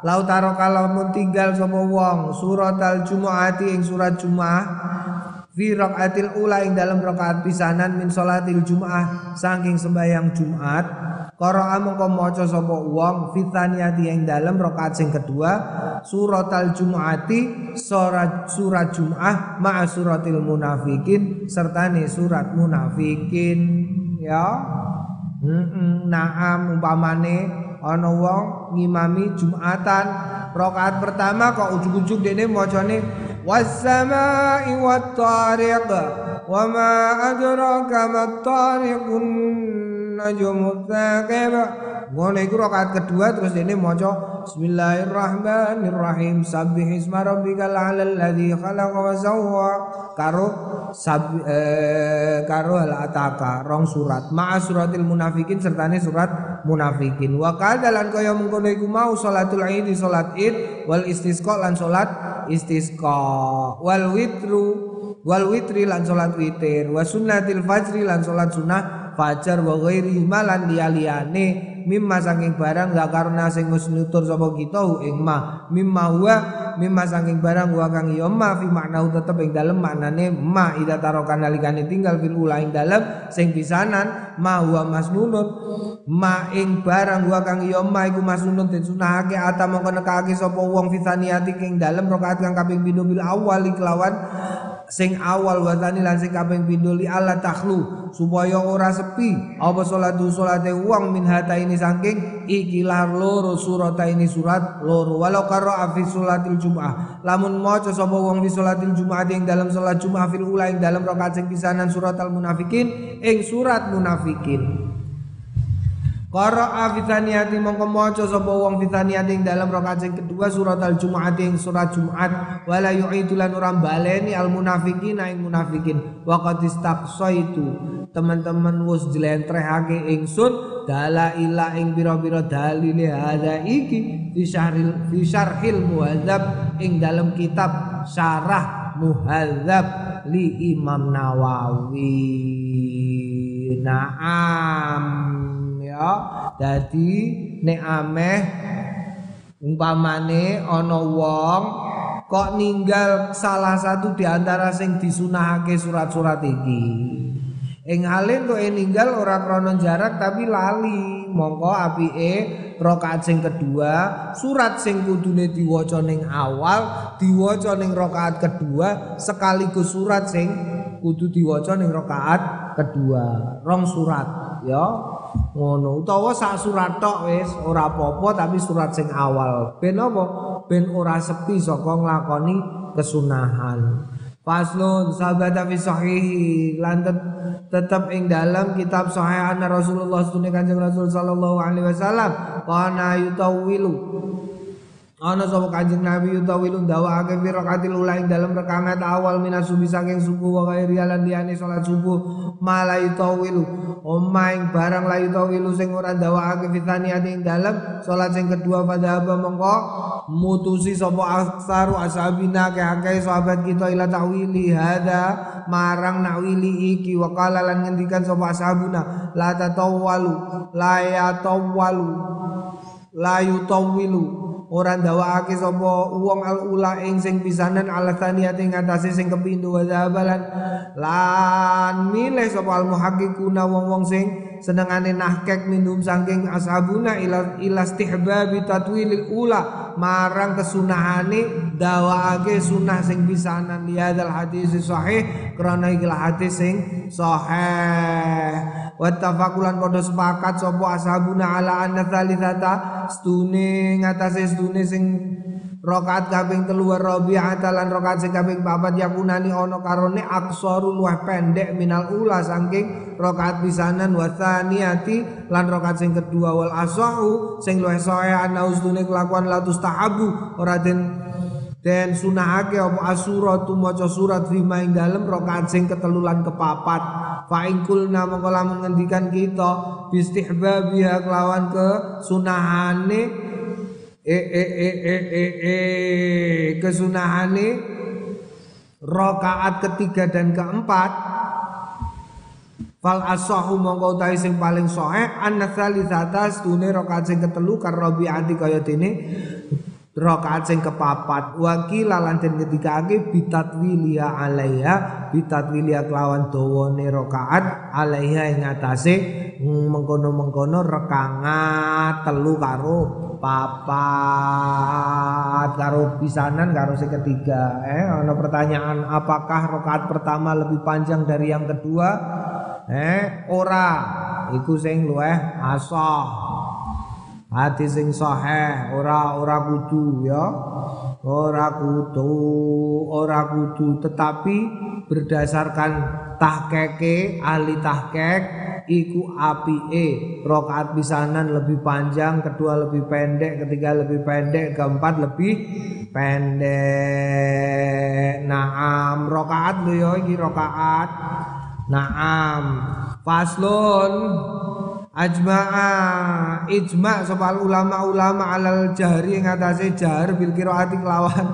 lautaroka lamun tinggal sapa wong. Surat al jumuati ing surat jumaah fi rakaatil ula ing dalam rakaat pisanan min salatil jumaah saking sembahyang Jumat Qara'a mongko maca sapa wong fitaniyati ing dalem rakaat sing kedua suratal jumuati surat surat Jumat ma'a suratil munafikin sertane surat munafikin. Ya. Naam umpamane ana wong ngimami Jumatan. Rakaat pertama kok ujug-ujug dene macane was-samaa'i wat-tariq wa ma adraka mat-tariqun najmu tsaqib ngono iku rakaat kedua terus dene maca bismillahirrahmanirrahim. Sabbihisma rabbikal a'lal ladzi khalaqa wa sawwa karo sab, eh, karo al ataka rong surat. Ma'a suratil munafikin sertane surat munafikin. Wa kadalan kaya mengkono iku mau salatul id salat id wal istisqa lan salat istisqa. Wal witru wal witri lan salat witir. Wa sunnatil fajri lan salat sunnah fajar wa ghairi malan liyane mimma saking barang zakarna sing wis nutur sapa kita ing ma. Mimma huwa mimma saking barang wa kang ya ma fi makna tetep ing dalem maknane ma ida tarokan nalikane tinggal fil ula ing dalem sing pisanan ma huwa masnunun ma ing barang wa kang ya ma iku masnunun den sunahake ata mongko nekake sapa wong fitaniati ing dalem rakaat kang kaping pindho bil awal kelawan sing awal watani lan sing kaping pindho li Allah takhlu supaya ora sepi. Apa salatu salate wong min hata ini saking? Ikilah loro surat ini surat loro. Walau karo fi salatil jumaah lamun maca sapa wong fi salatil jumaah ing dalam salat jumaah fil ula ing dalam rakaat sing pisanan surat al munafikin ing surat munafikin Qara'a fithaniyati mongko maca sapa wong ing dalam rakaat sing kedua surat al-Jumu'at ing surat Jumat wala yu'idu lan ora baleni al munafiqin ing munafikin. Wa qad istaqsaitu. Teman-teman wis jlentrehake ingsun dalaila ing pira-pira dalile hadza iki fi syarhil fi syarhil muhadzab ing dalam kitab syarah muhadzab li Imam Nawawi. Naam dadi nek ameh umpamane ana wong kok ninggal salah satu di antara sing disunahake surat-surat iki. Ing hale entuk ninggal ora krana jarak tapi lali. Mongko apike rakaat sing kedua surat sing kudune diwaca ning awal diwaca ning rakaat kedua sekaligus surat sing kudu diwaca ning rakaat kedua. Rong surat ya ngono. Utawa sak surat tok wis ora apa-apa tapi surat sing awal. Ben apa? Ben ora sepi saka nglakoni kesunahan. Faslun sahabat fi sahih lan tetap ing dalam kitab sahih Rasulullah sunni kanjeng Rasul sallallahu alaihi wasallam. Kana yutawilu Ana sapa Kanjeng Nabi utawi lu ndawakake fi rakaatil ula ing dalem rakaat awal minas subuh saking subuh wa ghairi lan liyane salat subuh malai tawilu omaing barang layu tawilu sing ora ndawakake fi thaniyati ing dalem salat sing kedua pada apa mongko mutusi sapa aksaru ashabina ke akeh sahabat kita ila tawili hada marang nawili iki wa qala lan ngendikan sapa ashabuna la tatawalu la yatawalu la yutawilu ora ndawakake sapa wong al ula ing sing pisanan ala thaniyati ngatasé sing kepindho wa zabalan lan milih sapa al muhaqqiquna wong-wong sing senengane nahkek minum saking ashabuna ila ila istihbabi tatwilil ula. Marang kesunahane dawakake sunah sing pisanan. Liadal hadis sahih krana iki hadis sing sahih. Wattafakulan podo sepakat sapa ashabuna ala anna thalithata. Stune ngatasé stune sing rakaat kaping telu rabi'ah lan rakaat sing kaping papat yakunani ana karone aksaru luwih pendek minal ula saking rakaat pisanan wa tsaniyati lan rakaat sing kedua wal asahu sing luwih sahih ana ustune kelakuan latus tahabu ora den den sunahake apa asuratu maca surat fima ing dalem rakaat sing ketelulan kepapat. Fa kulna mongko lamun ngendikan kita bistihbabiha kelawan ke sunahane e e e e e e kesunahane rakaat ketiga dan keempat. Fal asahu mongko utahe sing paling sahih anna salisata stune rakaat sing ketelu karo Rabi'ati kaya dene rakaat sing kepapat. Wakil lan den ngendikake bitatwilia alaiha. Bitatwilia kelawan dawane rakaat alaiha ing atase mengkono-mengkono rekangat telu karo papat karo pisanan karo sing ketiga. Eh ana pertanyaan apakah rakaat pertama lebih panjang dari yang kedua? Eh ora. Iku sing luweh asah hati sing sahih ora ora kudu ya. Ora kudu ora kudu. Tetapi berdasarkan tahkeke ahli tahkek iku apike. Rakaat pisanan lebih panjang kedua lebih pendek ketiga lebih pendek keempat lebih pendek. Naam. Rakaat lho ya iki rakaat. Naam. Faslun ajma'a. Ijma' sapa ulama-ulama alal jahri ing atase jahr bil qiraati kelawan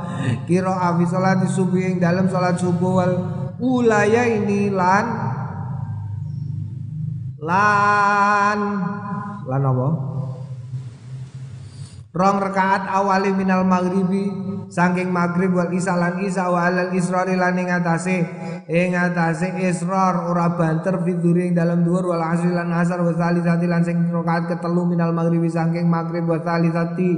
qiraah fi salat subuh ing dalam salat subuh wal ulaya ini lan lan lan apa rong rakaat awali minal maghribi saking maghrib wal isya lan isya wa alal israri lan ing atase ing atase ora banter fiduri ing dalam dhuwur wal asri lan asar wa salisati lan sing rakaat ketelu minal maghribi saking maghrib wa salisati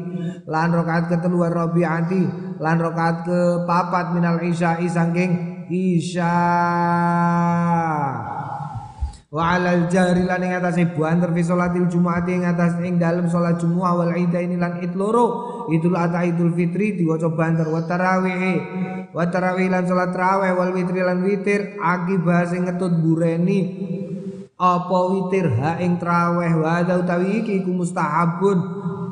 lan rakaat ketelu wa rabiati lan rakaat ke papat minal isya'i saking isya wa alal jahri lan ing atase banter fi salatil jumat ing atas ing dalem salat Jumat wal ini lan id loro idul adha idul fitri diwaca banter. Wa tarawih wa tarawih lan salat tarawih wal witri lan witir akibah sing ngetut bureni apa witir ha ing traweh. Wa utawi iki ku mustahabun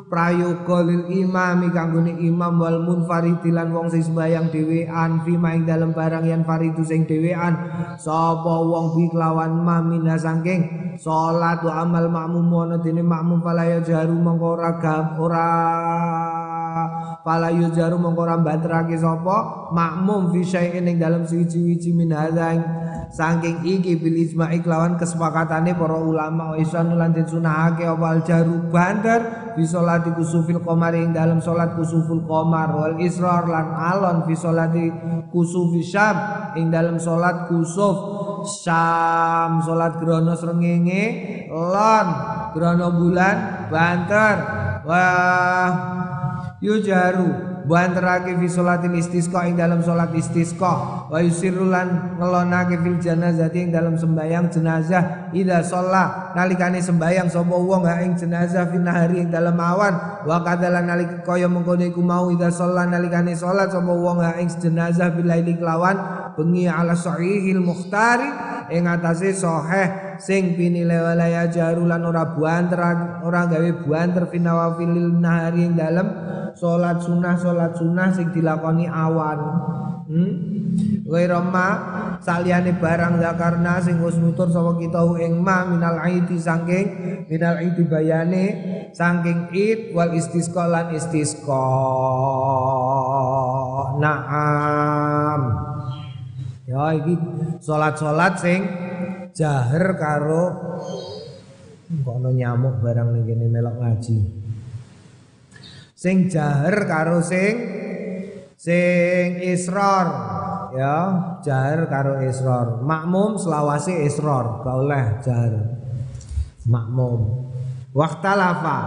prayoga lil imami kanggone imam wal munfaridi lan wong sing sembayang dhewean fi ing dalem barang yen faridu sing dhewean. Sapa wong bi kelawan mamina saking salat wa amal makmum ana dene makmum fala ya jaru mongko ora ora fala yujaru mongko ora banterake sapa makmum fi syai'in ing dalem suci-suci min hadzal saking iki bil ijma'i kelawan kesepakatane para ulama wa isan lan sunahake apa jaru banter fi salati kusufil qamar ing dalam salat kusuful qamar wal israr lan alon fi salati kusufi syam ing dalam salat kusuf syam. Salat grono srengenge lon grono bulan banter. Wah yujaru banterake fi sholatil istisqa ing dalam salat istisqa. Wa yusirulan ngelonake fil janazati ing dalam sembayang jenazah ida sholat nalikane sembayang sapa wong ha ing jenazah fi nahari ing dalam awan. Wa kadalan nalik kaya mengkono iku mau ida sholat nalikane sholat sapa wong ha ing jenazah bilaili kelawan. Bengi ala sahihil mukhtari ing atase sahih sing pinile walaya jarulan ora buanter ora gawe buanter finawafilil nahari ing dalam salat sunah salat sunah sing dilakoni awan. Hmm? Wairama saliyane barang zakarna sing wis nutur sapa kita ing ma minal aidi saking minal aidi bayane saking id wal istisqa lan istisqa. Naam. Ya iki salat-salat sing jaher karo kok nyamuk barang ning kene melok ngaji. Sing jaher karo sing sing isror ya jaher karo isror makmum selawase isror gak oleh jaher makmum waktalafa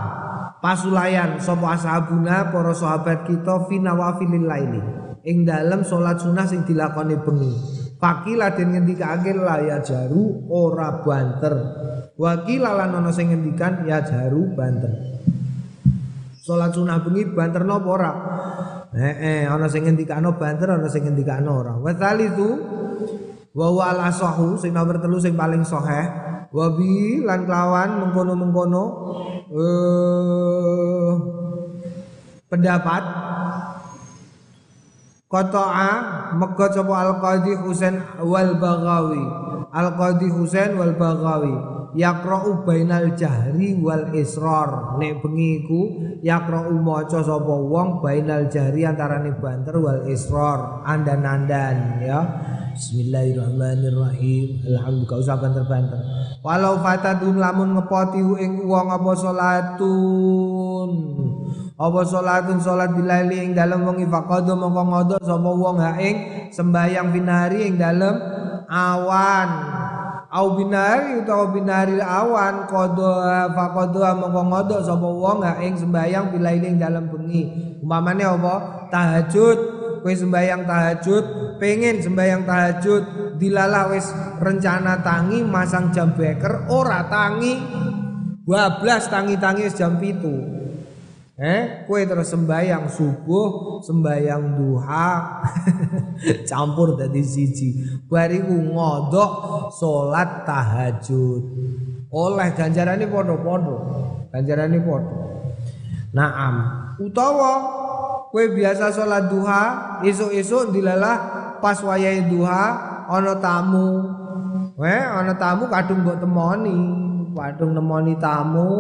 pasulayan sapa ashabuna para sahabat kita fi nawafilil laili ing dalem salat sunah sing dilakoni bengi Pakila den ngendikake la ya jaru ora banter. Wakila lan ana sing ngendikan ya jaru banter. Salat sunah bengi banter napa ora? Eh, eh ana sing ngendikano banter ana sing ngendikano ora. Wa itu wa wa al asahu sing nomor telu sing paling sahih wa bi lan kelawan mengkono-mengkono eh pendapat Qata'a mega sapa Al-Qadhi Husain wal Baghawi. Al-Qadhi Husain wal Baghawi yaqra'u bainal jahri wal israr. Nek bengi iku yaqra'u maca sapa wong bainal jahri antarane banter wal israr. Andan-andan ya. Bismillahirrahmanirrahim. Alhamdulillah usah banter-banter. Walau fatadun lamun ngepoti ing wong apa salatun? Apa salatun? Salat bilaili ing dalem wengi faqadu mongko ngodo sapa wong ha ing sembayang binari ing dalem awan au binari utawa binari awan kodo fakodo mongko ngodo sapa wong ing sembayang bilailing dalam bengi. Umpamane apa? Tahajud. Kowe sembayang tahajud pengen sembayang tahajud dilala wis rencana tangi masang jam beker ora tangi. 12 tangi-tangi jam pitu Eh, kue terus sembayang subuh, sembayang duha, campur dari siji. Bariku ngodok salat tahajud. Oleh ganjaran ini podo-podo. Ganjaran ini podo. Naam. Utawa kue biasa salat duha, esok-esok dilalah pas wayai duha ono tamu. Eh, ono tamu kadung mbok temoni, kadung nemoni tamu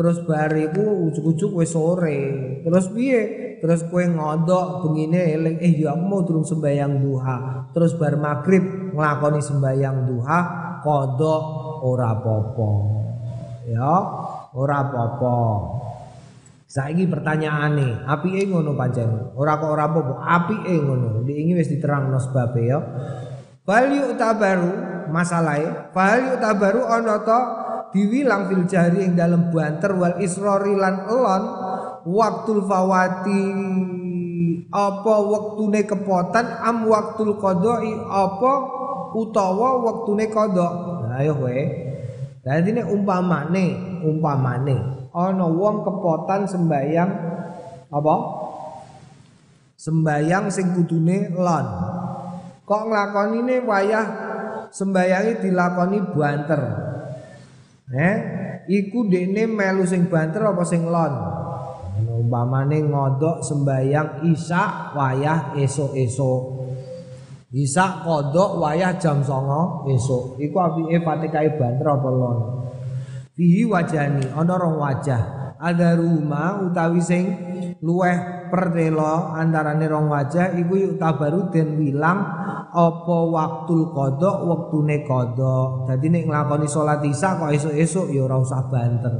terus bariku ujuk-ujuk wis sore. Terus piye? Terus kue ngodok bengine eling eh ya aku mau turun sembayang duha. Terus bar maghrib nglakoni sembayang duha kodok ora popo ya ora popo saiki pertanyaane apike ngono pancen ora kok ora popo apike ngono? Diingi wis diterangno sebabe ya. Fal tabaru masalahe fal tabaru ana to diwilang fil jari ing dalam banter wal isrori lan elon waktul fawati apa waktune kepotan am waktul kodoi apa utawa waktune kodok. Nah ayo kowe dadi nek umpamane umpamane ana wong kepotan sembayang apa? Sembayang sing kudune lon kok nglakoni wayah sembayangi dilakoni banter Eh, iku dekne melu sing banter apa sing lon? Umpamane ngodok sembayang isak wayah esuk-esuk. Isak kodok wayah jam songo esuk. Iku apike Fatihah banter apa lon? Fihi wajani ana rong wajah. Ada rumah utawi sing luweh pertelo antarane rong wajah iku yuk tabaru den wilang apa waktul kodok waktune kodok. Dadi nek nglakoni salat isya kok esuk-esuk ya ora usah banter.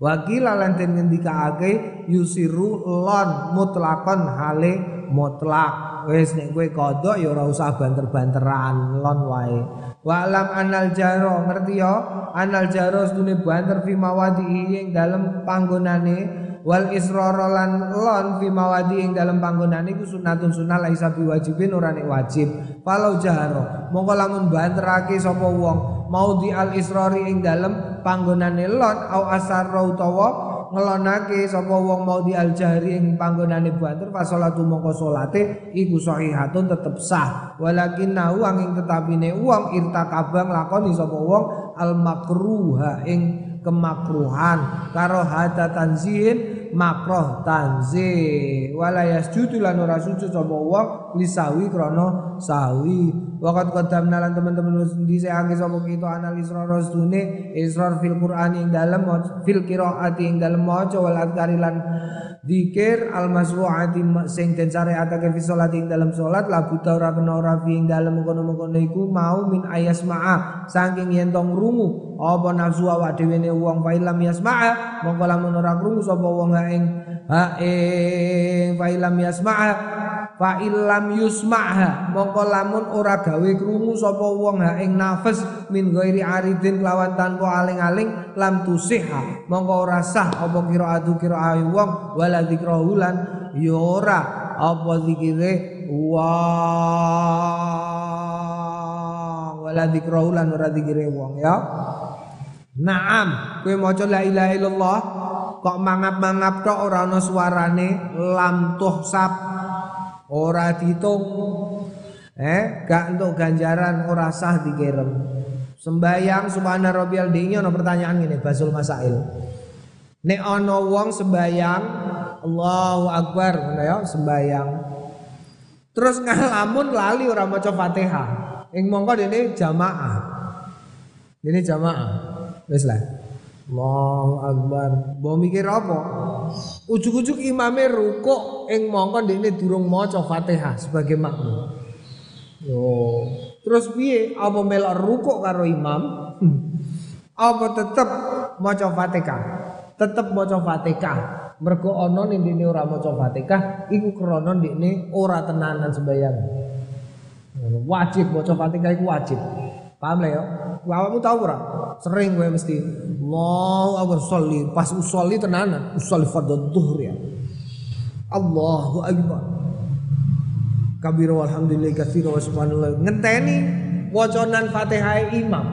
Wakil lan den ngendikaake yusiru lon mutlakon hale mutlak. Wis nek kowe kodok ya ora usah banter-banteran lon wae. Wa alam anal jaro ngerti ya anal jaro sedune banter fi mawadi ing dalem panggonane wal israra lan lon fi mawadi ing dalem panggonane iku sunatun sunah laisa biwajibin ora wajib. Falau jaro mongko lamun banterake sapa wong mau di al israri ing dalem panggonane lon au asarra utawa ngelonake sapa wong mau di al jahri ing panggonane banter pas salatu mongko iku sahihatun tetep sah walakin nahu angin tetapine wong irtakabang lakoni sapa wong al makruha ing kemakruhan karo hada tanzihin makroh tanzih. Wala yasjudu lan ora sujud sapa wong lisawi krana sawi. Waqat qadamna lan teman-teman dhisikake sapa kita analis rara sedune israr fil qur'an ing dalem fil qiraati ing dalem maca wal adkari lan dikir al masru'ati sing den syariatake fi salat ing dalam salat la buta ora kena ora fi ing dalem kono-kono iku mau min ayas ma'a saking yen tong rungu apa nafsu awak dhewe ne wong fa ilam yasma'a? Mongko lamun ora krungu sapa wong ha ing? Ha ing fa ilam yasma'a. Fa ilam yusma'ha mongko lamun ora gawe krungu sapa wong ha ing nafas min ghairi aridin lawan tanpa aling-aling lam tusiha. Mongko ora sah apa qiraatu qiraai wong wala dzikrahu lan ya ora. Apa zikire? Wong wala dzikrahu lan ora zikire wong ya Naam, kowe maca la ilaha illallah kok mangap-mangap tok ora ana suarane? Lam tuhsab ora ditung eh gak untuk ganjaran ora sah dikirim sembayang subhana rabbiyal dinyo ana pertanyaan ngene basul masail. Nek ana wong sembayang Allahu akbar ngono ya sembayang. Terus ngalamun lali ora maca Fatihah. Ing mongko dene jamaah. Dene jamaah wis lah. Allahu akbar. Mbok mikir apa? Ujug-ujug imame rukuk ing mongko ndekne durung maca Fatihah sebagai makmum. Yo. Terus piye? Apa melok rukuk karo imam? Apa tetep maca Fatihah? Tetep maca Fatihah. Mergo ana ning dene ora maca Fatihah iku krana ndekne ora tenanan sembayang wajib maca Fatihah iku wajib paham lah ya? Awakmu tau ora? Sering gue mesti Allahu akbar sholli pas usolli tenanan usolli fardhu dhuhr ya. Allahu akbar. Kabira walhamdulillah katsira wa subhanallah. Ngenteni wacanan Fatihah imam.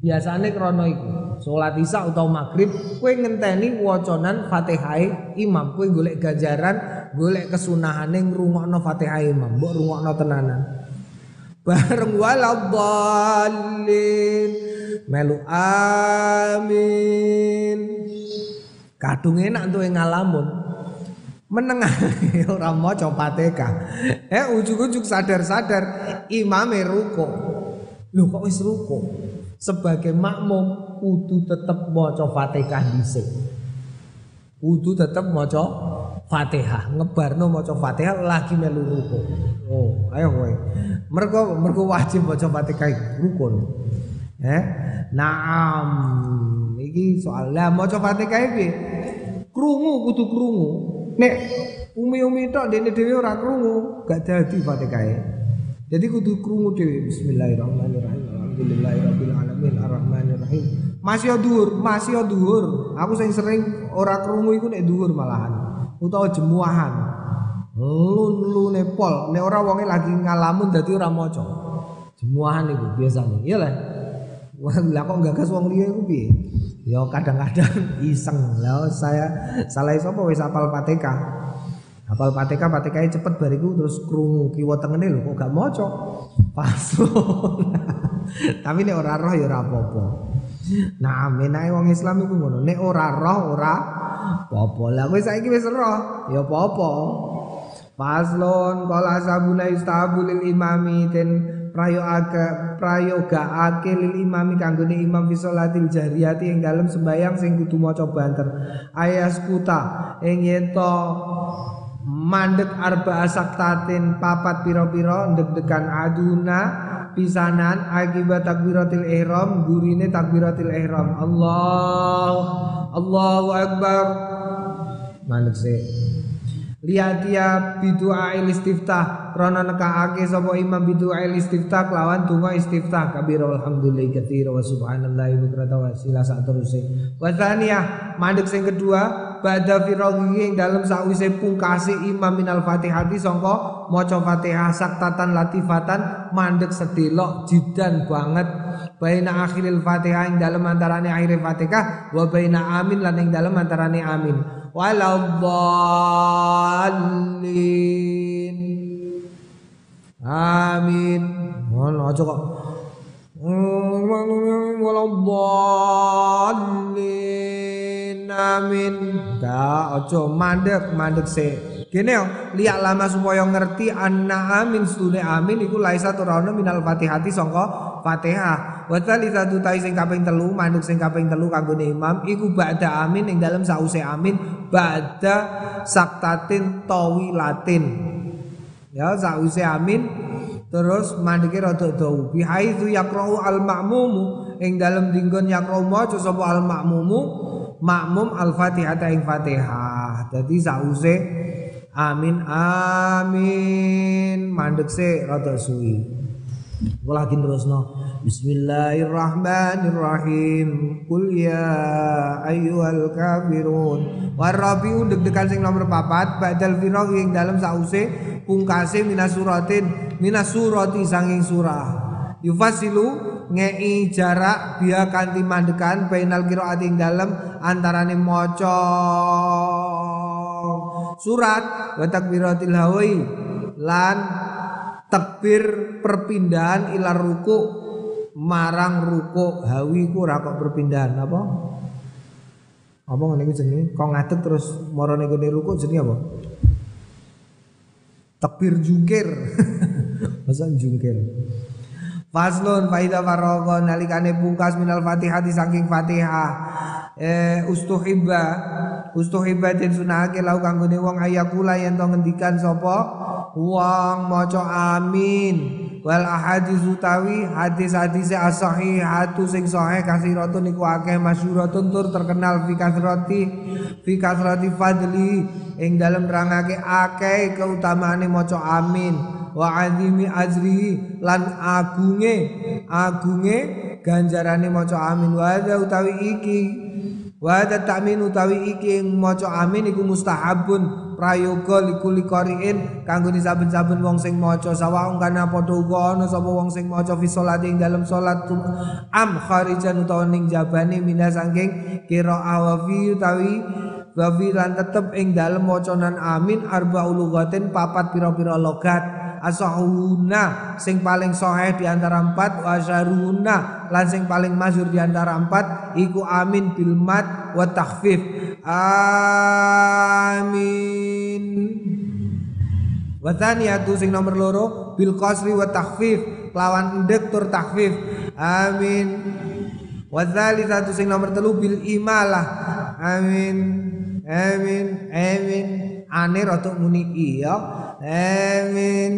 Biasane krana iku salat isya utawa maghrib kowe ngenteni wacanan Fatihah imam. Kowe golek ganjaran golek kesunahane ngrungokno Fatihah imam. Mbok rungokno tenanan bareng waladhalin melu amin. Kadung enak tuh ngalamun. Menengah. Ora maca Fatihah. Eh ujug-ujug sadar-sadar imame ruko. Lho kok wis ruko? Sebagai makmum kudu tetep maca Fatihah dhisik. Kudu tetep maca Fatihah. Ngebarno maca Fatihah lagi melu ruko. Oh ayo kowe. Mergo mergo wajib maca Fatihah rukun. Eh? Naam. Iki soal. Lah maca Fatihah iki krungu kudu krungu. Nek umi-umi tok dene dhewe ora krungu gak dadi Fatihah jadi kudu krungu dhewe. Bismillahirrahmanirrahim. Alhamdulillahirabbil alamin. Arrahmanirrahim. Masih dhuwur masih dhuwur aku sing sering ora krungu iku nek dhuwur malahan utawa jemuahan. Lu lu nepol nek ora wonge lagi ngalamun dadi ora maca. Jemuahan iku biasane. Iya lah lah kok gagas wong liya iku piye? Ya kadang-kadang iseng. Lah saya salah sapa wis apal Fatihah apal Fatihah Fatihah cepet bariku terus krungu kiwa tengene lho kok gak maca? Pas tapi nek ora roh ya ora apa-apa Nah, menae wong Islam iku ngono. Nek ora roh ora apa-apa. Lah kowe saiki wis roh, ya apa-apa. Paslon kala sabuna istabu lil imami ten prayoga prayogaake lil imami kanggone imam fi sholatil jariyati ing dalem sembayang sing kudu maca banter. Ayas kuta ing yen mandek arba asaktatin papat piro-piro deg-degan aduna pisanan akibat takbiratil ihram gurine takbiratil ihram. Allah Allahu akbar. Mandek sih. Lihat dia bidua istiftah. Krana nekaake sapa imam bidua istiftah kelawan donga istiftah. Kabir alhamdulillah katsira wa subhanallahi bukrata wa sila sak teruse wa mandek sing kedua ba'da firaghi ing dalem sakwise pungkasi imam minal fatihati sangka maca fatihah saktatan latifatan mandek sedelok jidan banget. Baina akhiril fatihah ing dalem antarane akhir fatihah wa baina amin lan ing dalem antarane amin. Waladdallin. Amin. Ngono aja kok amin. Ta aja mandek mandek se Gini yo, lihat lama supaya ngerti anna amin stune amin iku laisa turana minal fatihati sangka Fatihah. Wa satu tai sing kaping telu manuk sing kaping telu kanggone imam iku ba'da amin ing dalem sause amin ba'da saktatin tawilatin. Ya sause amin. Terus mandeke rada dawu. Bi haitsu yaqra'u al ma'mumu ing dalem dinggon yaqra'u maca sapa al ma'mumu makmum al fatihah ing fatihah. Dadi sause amin amin mandek se rada suwi. Kula terusno. Bismillahirrahmanirrahim. Kul ya ayyuhal kafirun. Warabiu deg-degan sing nomor papat badal firaq ing dalem sause pungkase minasuratin minasurati sanging surah. Yufasilu ngei jarak biya kanthi mandekan bainal qiraati ing dalem antarane maca surat wa takbiratil hawi lan takbir perpindahan ilar ruku marang ruko hawi ku ora perpindahan apa? Apa ngene iki jenenge? Kok ngadeg terus marane gene ruko jenenge apa? Takbir jungkir. Masa jungkir. Faslun faida faragha nalikane bungkas minal Fatihah saking Fatihah. Eh ustuhibba ustuhibba den sunahake lau kanggone wong ayakula yen to ngendikan sapa? Wong maca amin. Wal ahadis utawi hadis-hadis as-sahihatu sing sahih kasiratun iku akeh masyhuratun tur terkenal fi kasrati fi kasrati fadli. Ing dalem nerangake akeh keutamaane maca amin wa azimi ajri lan agunge agunge ganjarane maca amin. Wa utawi iki wa takmin utawi iki maca amin iku mustahabun prayoga likuli qari'in kanggo saben-saben wong sing maca. Sawaung kana padha uga ana sapa wong sing maca fi sholati ing dalem salat am kharijan utawa ning jabane mina saking qira'ah wa fi utawi wa fi lan tetep ing dalem wacanan amin arba ulugatin papat pira-pira logat asahuna sing paling soheh di antara empat wasaruna lan sing paling masyhur di antara empat iku amin bil mat wa takhfif. Amin. Wa thaniyatu sing nomor loro bil qasri wa takhfif lawan endek tur amin. Wa satu sing nomor telu bil imalah. Amin. Amin. Amin. Ane rada muni iya Amin.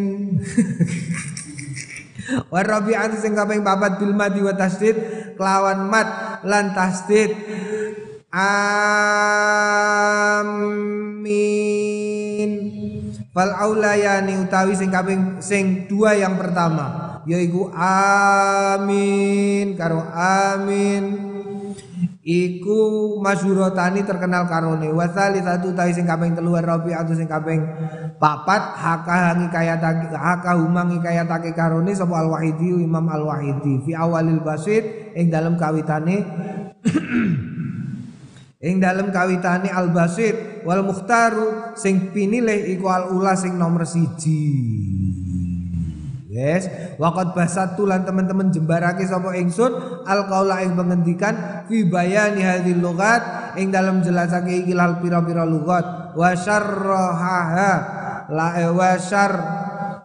Wa rabi'atu sing kaping papat bil mati wa tasdid kelawan mat lan tasdid. Amin. Fal aulayani utawi sing kaping sing dua yang pertama yaiku amin karo amin iku masyurotani terkenal karone wasali satu tai sing kaping telu rabi atau sing kaping papat haka hangi kaya haka humangi kaya take karone sapa al wahidi imam al wahidi fi awalil basit ing dalam kawitane ing dalam kawitane al basit wal mukhtaru sing pinilih iku al ula sing nomor siji Yes, waqad basatu lan teman-teman jembarake sapa ingsun alqaula ing pengendikan fi bayani hadhil lughat ing dalam jelasake iki pira-pira lugat wa syarraha la eh, wa syar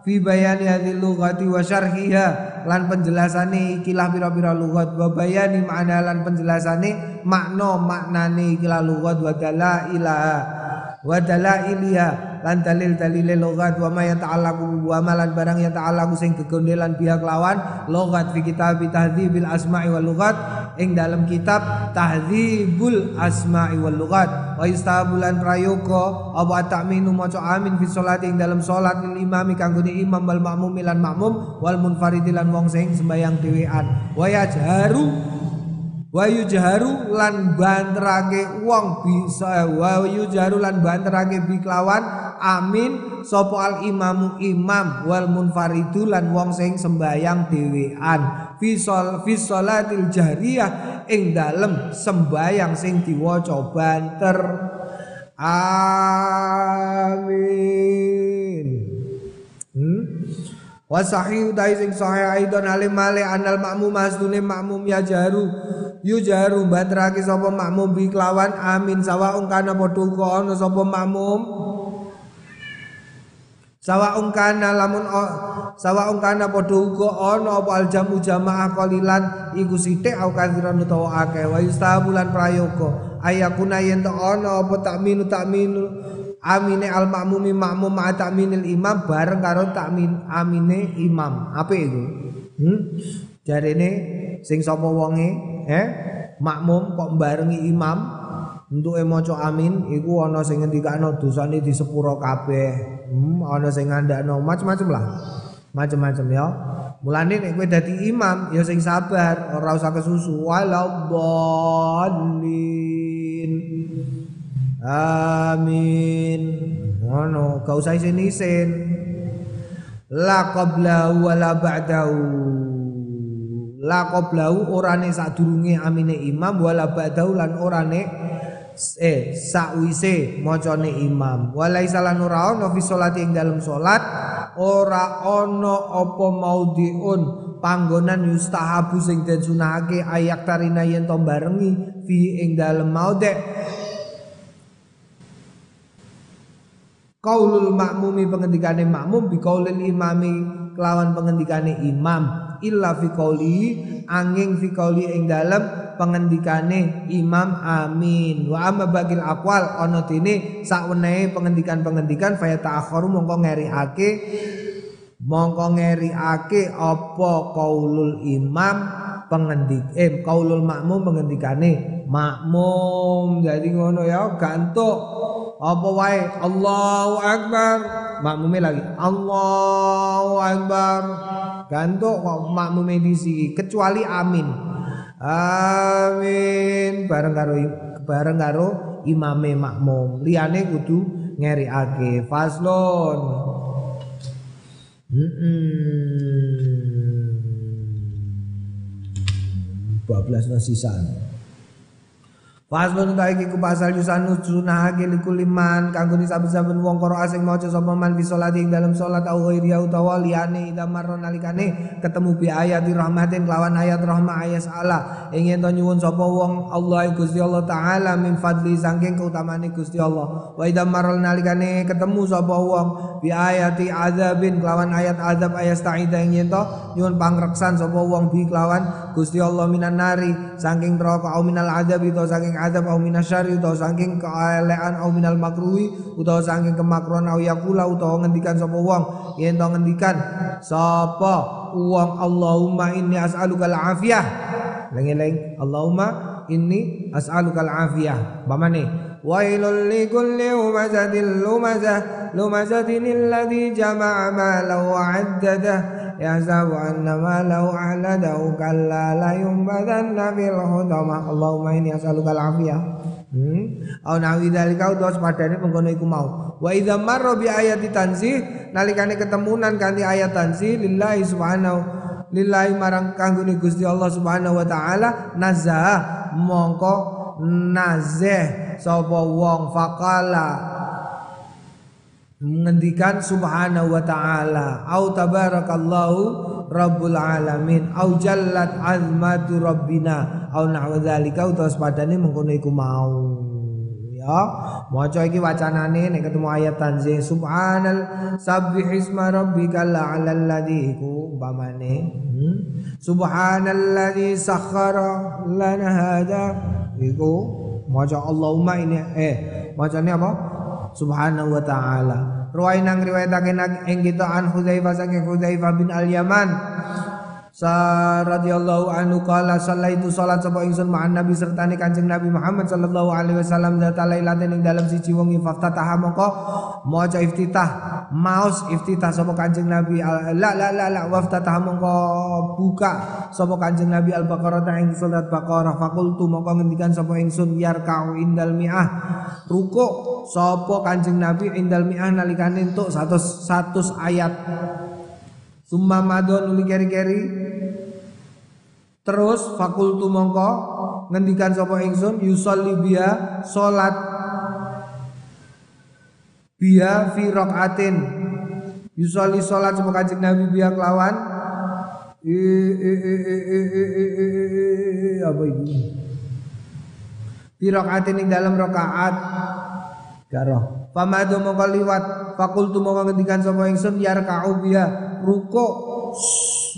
fi bayani hadhil lughati wa syarhiha lan penjelasane ikilah pira-pira lugat wa bayani makna lan penjelasane makna maknane ikilah lugat wa dalailaha wa dalailiha lan dalil dalil logat wa ma yata'allaqu wa ma lan barang yata'allaqu sing gegondelan pihak lawan logat fi kitab tahdzibil asma'i wal lugat ing dalam kitab tahdzibul asma'i wal lugat wa istabulan prayoga apa ta'minu maca amin fi salat ing dalam salat lil imami kanggone imam wal makmum lan makmum wal munfaridi lan wong sing sembayang dhewean. Wa yajharu wa yujharu lan banterake wong bisa wa yujharu lan banterake bi amin. Sapa al imamu imam wal munfaridu lan wong sing sembayang dhewean. Fi sol fi salatil jahriyah ing dalem sembayang sing diwaca banter. Amin. Hmm? Wa sahih dai sing sahih aidon alim male anal makmum asdune makmum ya jaru yujaru batraki sapa makmum bi kelawan amin. Sawa kana padha ana sapa makmum. Sawa kana lamun sawa kana padha uga ana apa aljamu jamaah qalilan iku sithik au kathiran utawa akeh. Wa yustabulan prayoga. Ayakuna yen ana apa takminu takminu amine al makmumi makmum ma takminil imam bareng karo takmin amine imam. Apa itu hmm? jarene sing sapa wonge eh makmum kok barengi imam? Untuk maca amin iku ana sing ngendikano dosane di sepuro kabeh. Hmm, ana sing ngandakno macam-macam lah. Macam-macam ya. Mulane nek kowe dadi imam ya sing sabar ora usah kesusu. Walau dhalin amin. Ngono gak usah isin-isin. La qabla wala ba'dahu. La qablahu orane sadurunge amine imam wala ba'dahu lan orane eh sakwise macane imam. Walaisa lan ora ana fi salati ing dalem salat ora ana apa maudhiun panggonan yustahabu sing den sunahake ayak tarina yen to barengi fi ing dalem maudhe Kaulul makmumi pengendikane makmum bi kaulil imami kelawan pengendikane imam. Illa fi qauli angin fi qauli ing dalem pengendikane Imam Amin. Wa amma bagil aqwal ana dene sakwenehe pengendikan-pengendikan fa ta'akharu mongko ngeriake mongko ngeriake apa qaulul imam pengendik eh qaulul makmum pengendikane makmum. Jadi ngono ya gantuk. Apa wae? Allahu akbar. Makmume lagi Allahu akbar. Gantuk kok makmum medisi kecuali amin. Amin. Bareng karo bareng karo imame makmum. Liyane kudu ngeriake faslon hmm bablas nasisan Faslun ta iki ku pasal yusanu sunahake likuliman kanggo saben-saben wong karo asing maca sapa man fi salati ing dalam salat au ghairi utawa liyane ida marron nalikane ketemu bi ayat rahmatin kelawan ayat rahmah ayat Allah ing yen nyuwun sapa wong Allah Gusti Allah taala min fadli saking keutamane Gusti Allah. Wa ida marron nalikane ketemu sapa wong bi ayati azabin kelawan ayat azab ayat ta'ida ing yen nyuwun pangreksan sapa wong bi kelawan Gusti Allah minan nari saking neraka au minal azab itu saking adab au minasyari utawa saking keelean au minal makruhi utawa saking kemakruhan au yakula utawa ngendikan sapa wong. Yen to ngendikan sapa wong Allahumma inni as'aluka al-afiyah? Leng-leng Allahumma inni as'aluka al-afiyah. Bamane wailul likulli humazatin lumazah lumazatin alladhi jama'a malahu wa 'addadah anna malahu ahladahu kalla la yumbadhanna fil hudama Allahumma inni as'aluka al-afiyah hmm? Au nawi dalika utawa sepadane mengkono iku mau. Wa idza marra bi ayati tanzih nalikane ketemunan kanthi ayat tanzih lillahi subhanahu lillahi marang kanggone Gusti Allah Subhanahu wa taala nazah mongko nazeh sapa wong faqala mengendikan subhanahu wa ta'ala. Au tabarakallahu rabbul alamin. Au jallat azmatu rabbina. Au nahwa dzalika utawa padane mengkono iku mau. Ya maca iki wacanane nek ketemu ayat tanzih. Subhanal sabbihisma rabbikal a'lal ladzi. Iku umpamane hmm? subhanalladzi sakhkhara lana hada iku maca Allahumma ini eh macane apa subhanahu wa ta'ala. Ruwai nang riwayatake ing kita an Hudzaifah saking Hudzaifah bin Al-Yaman sa radhiyallahu anhu qala sallaitu salat sapa ingsun ma'an nabi sertane kanjeng nabi Muhammad sallallahu alaihi wasallam zata lailatin ing dalam siji wengi faftataha mongko maca iftitah. Maus iftitah sapa kanjeng nabi la la la la waftataha mongko buka sapa kanjeng nabi al-baqarah ing surat baqarah. Fakultu mongko ngendikan sapa ingsun yarka'u indal mi'ah. Ruku sapa kanjeng nabi indal mi'ah nalikane entuk 100 100 ayat. Summa madon uli keri-keri Terus fakultu mongko ngendikan sapa ingsun yusolli biya salat biya fi rakaatin yusolli salat sapa kanjeng Nabi biya kelawan apa ini fi rakaatin ing dalam rakaat karo pamadu mongko liwat fakultu mongko ngendikan sapa ingsun yarka'u biya ruko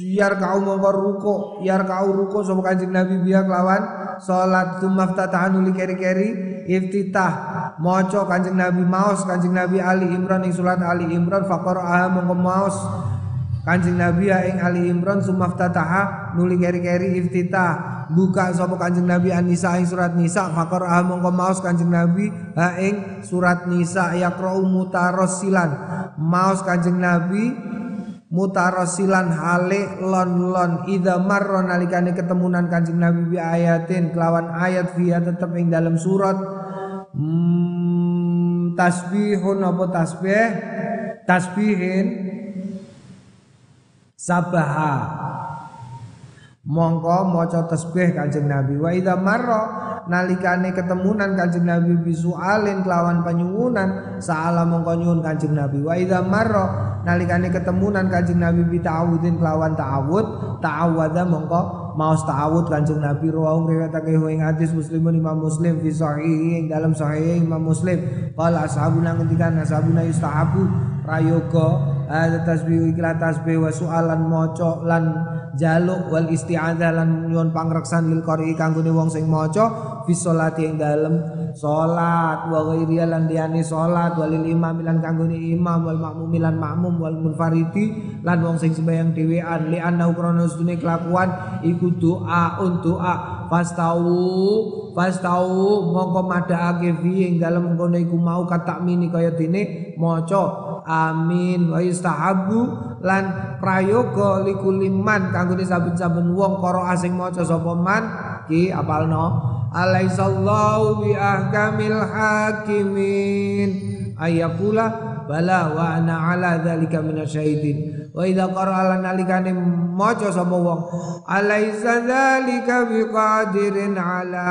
yar kau mongko ruko yar kau ruko sapa kanjeng Nabi biya kelawan. Salat tumaftatahan uli keri-keri iftitah. Maca kanjeng Nabi maos kanjeng Nabi Ali Imran ing surat Ali Imran faqara mongko maos Kanjeng Nabi ya ing Ali Imran sumaftataha nuli keri-keri iftitah. Buka sapa Kanjeng Nabi An-Nisa ing surat Nisa faqara mongko maos Kanjeng Nabi ha ing surat Nisa yaqra'u mutarassilan. Maos Kanjeng Nabi mutarasilan hale lon lon ida marro nalikane ketemunan kanjeng Nabi bi ayatin kelawan ayat via tetep ing dalam surat. Hmm, tasbihun apa tasbih? Tasbihin. Sabaha. Mongko maca tasbih kanjeng Nabi. Wa ida marro nalikane ketemunan kanjeng Nabi bisualin kelawan penyuwunan saala mongko nyuwun kanjeng Nabi. Wa ida marro nalikane ketemunan Kanjeng Nabi bi ta'awudin kelawan ta'awud ta'awadha mongko maos ta'awud Kanjeng Nabi. Rawuh riwayatake ing hadis Muslimun Imam Muslim fi sahih dalam sahih Imam Muslim. Qala ashabuna ngendikan ashabuna yustahabu prayoga ada tasbih ikla tasbih wa sualan maca lan jaluk wal isti'adzah lan nyuwun pangreksan lil qari kanggone wong sing maca fi sholati ing dalem salat wa ghairi lan liyane salat walil imam lan kanggone imam wal makmum lan makmum wal munfaridi lan wong sing sembahyang dhewean. Li anna krana sedune kelakuan iku doa untuk doa fastau fastau mongko madhaake fi ing dalem ngono iku mau katakmini kaya dene maca amin wa yustahabu lan prayoga likuliman kanggone saben-saben wong karo asing maca sapa man ki apalno alaisallahu bi ahkamil hakimin ayakula bala wa ana ala dzalika minasyahidin wa idza qara'a nalikane maca sapa wong alaisa dzalika biqadirin ala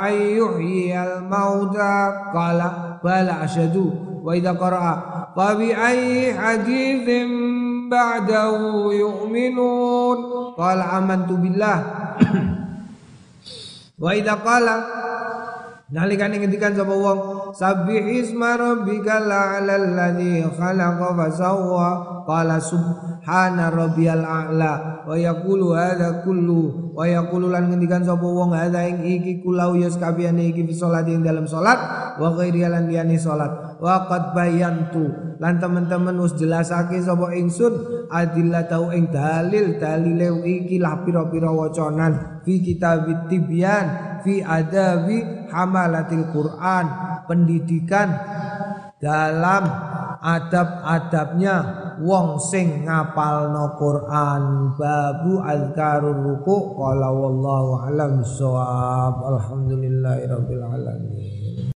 ayyuhyal mauta qala bala asyadu wa idza qara'a fa bi ayyi haditsin ba'dahu yu'minun qala amantu billah Wa idza qala nalikane ngendikan sapa wong sabbih isma rabbikal a'lal ladzi khalaqa fasawwa qala subhana rabbiyal a'la. Wa yaqulu hadza kullu. Wa yaqulu lan ngendikan sapa wong hadza ing iki kulau yas kabehane iki fi salat ing dalam salat. Wa ghairi lan liyane salat. Wa qad bayantu. Lan teman-teman wis jelasake sapa ingsun adillah tau ing dalil dalile iki lah pira-pira wacanan fi kitabit tibyan fi adabi hamalatil Quran pendidikan dalam adab-adabnya. Wong sing ngapalno Quran babu azkarur ruku qala wallahu alam bisawab alhamdulillahirabbil alamin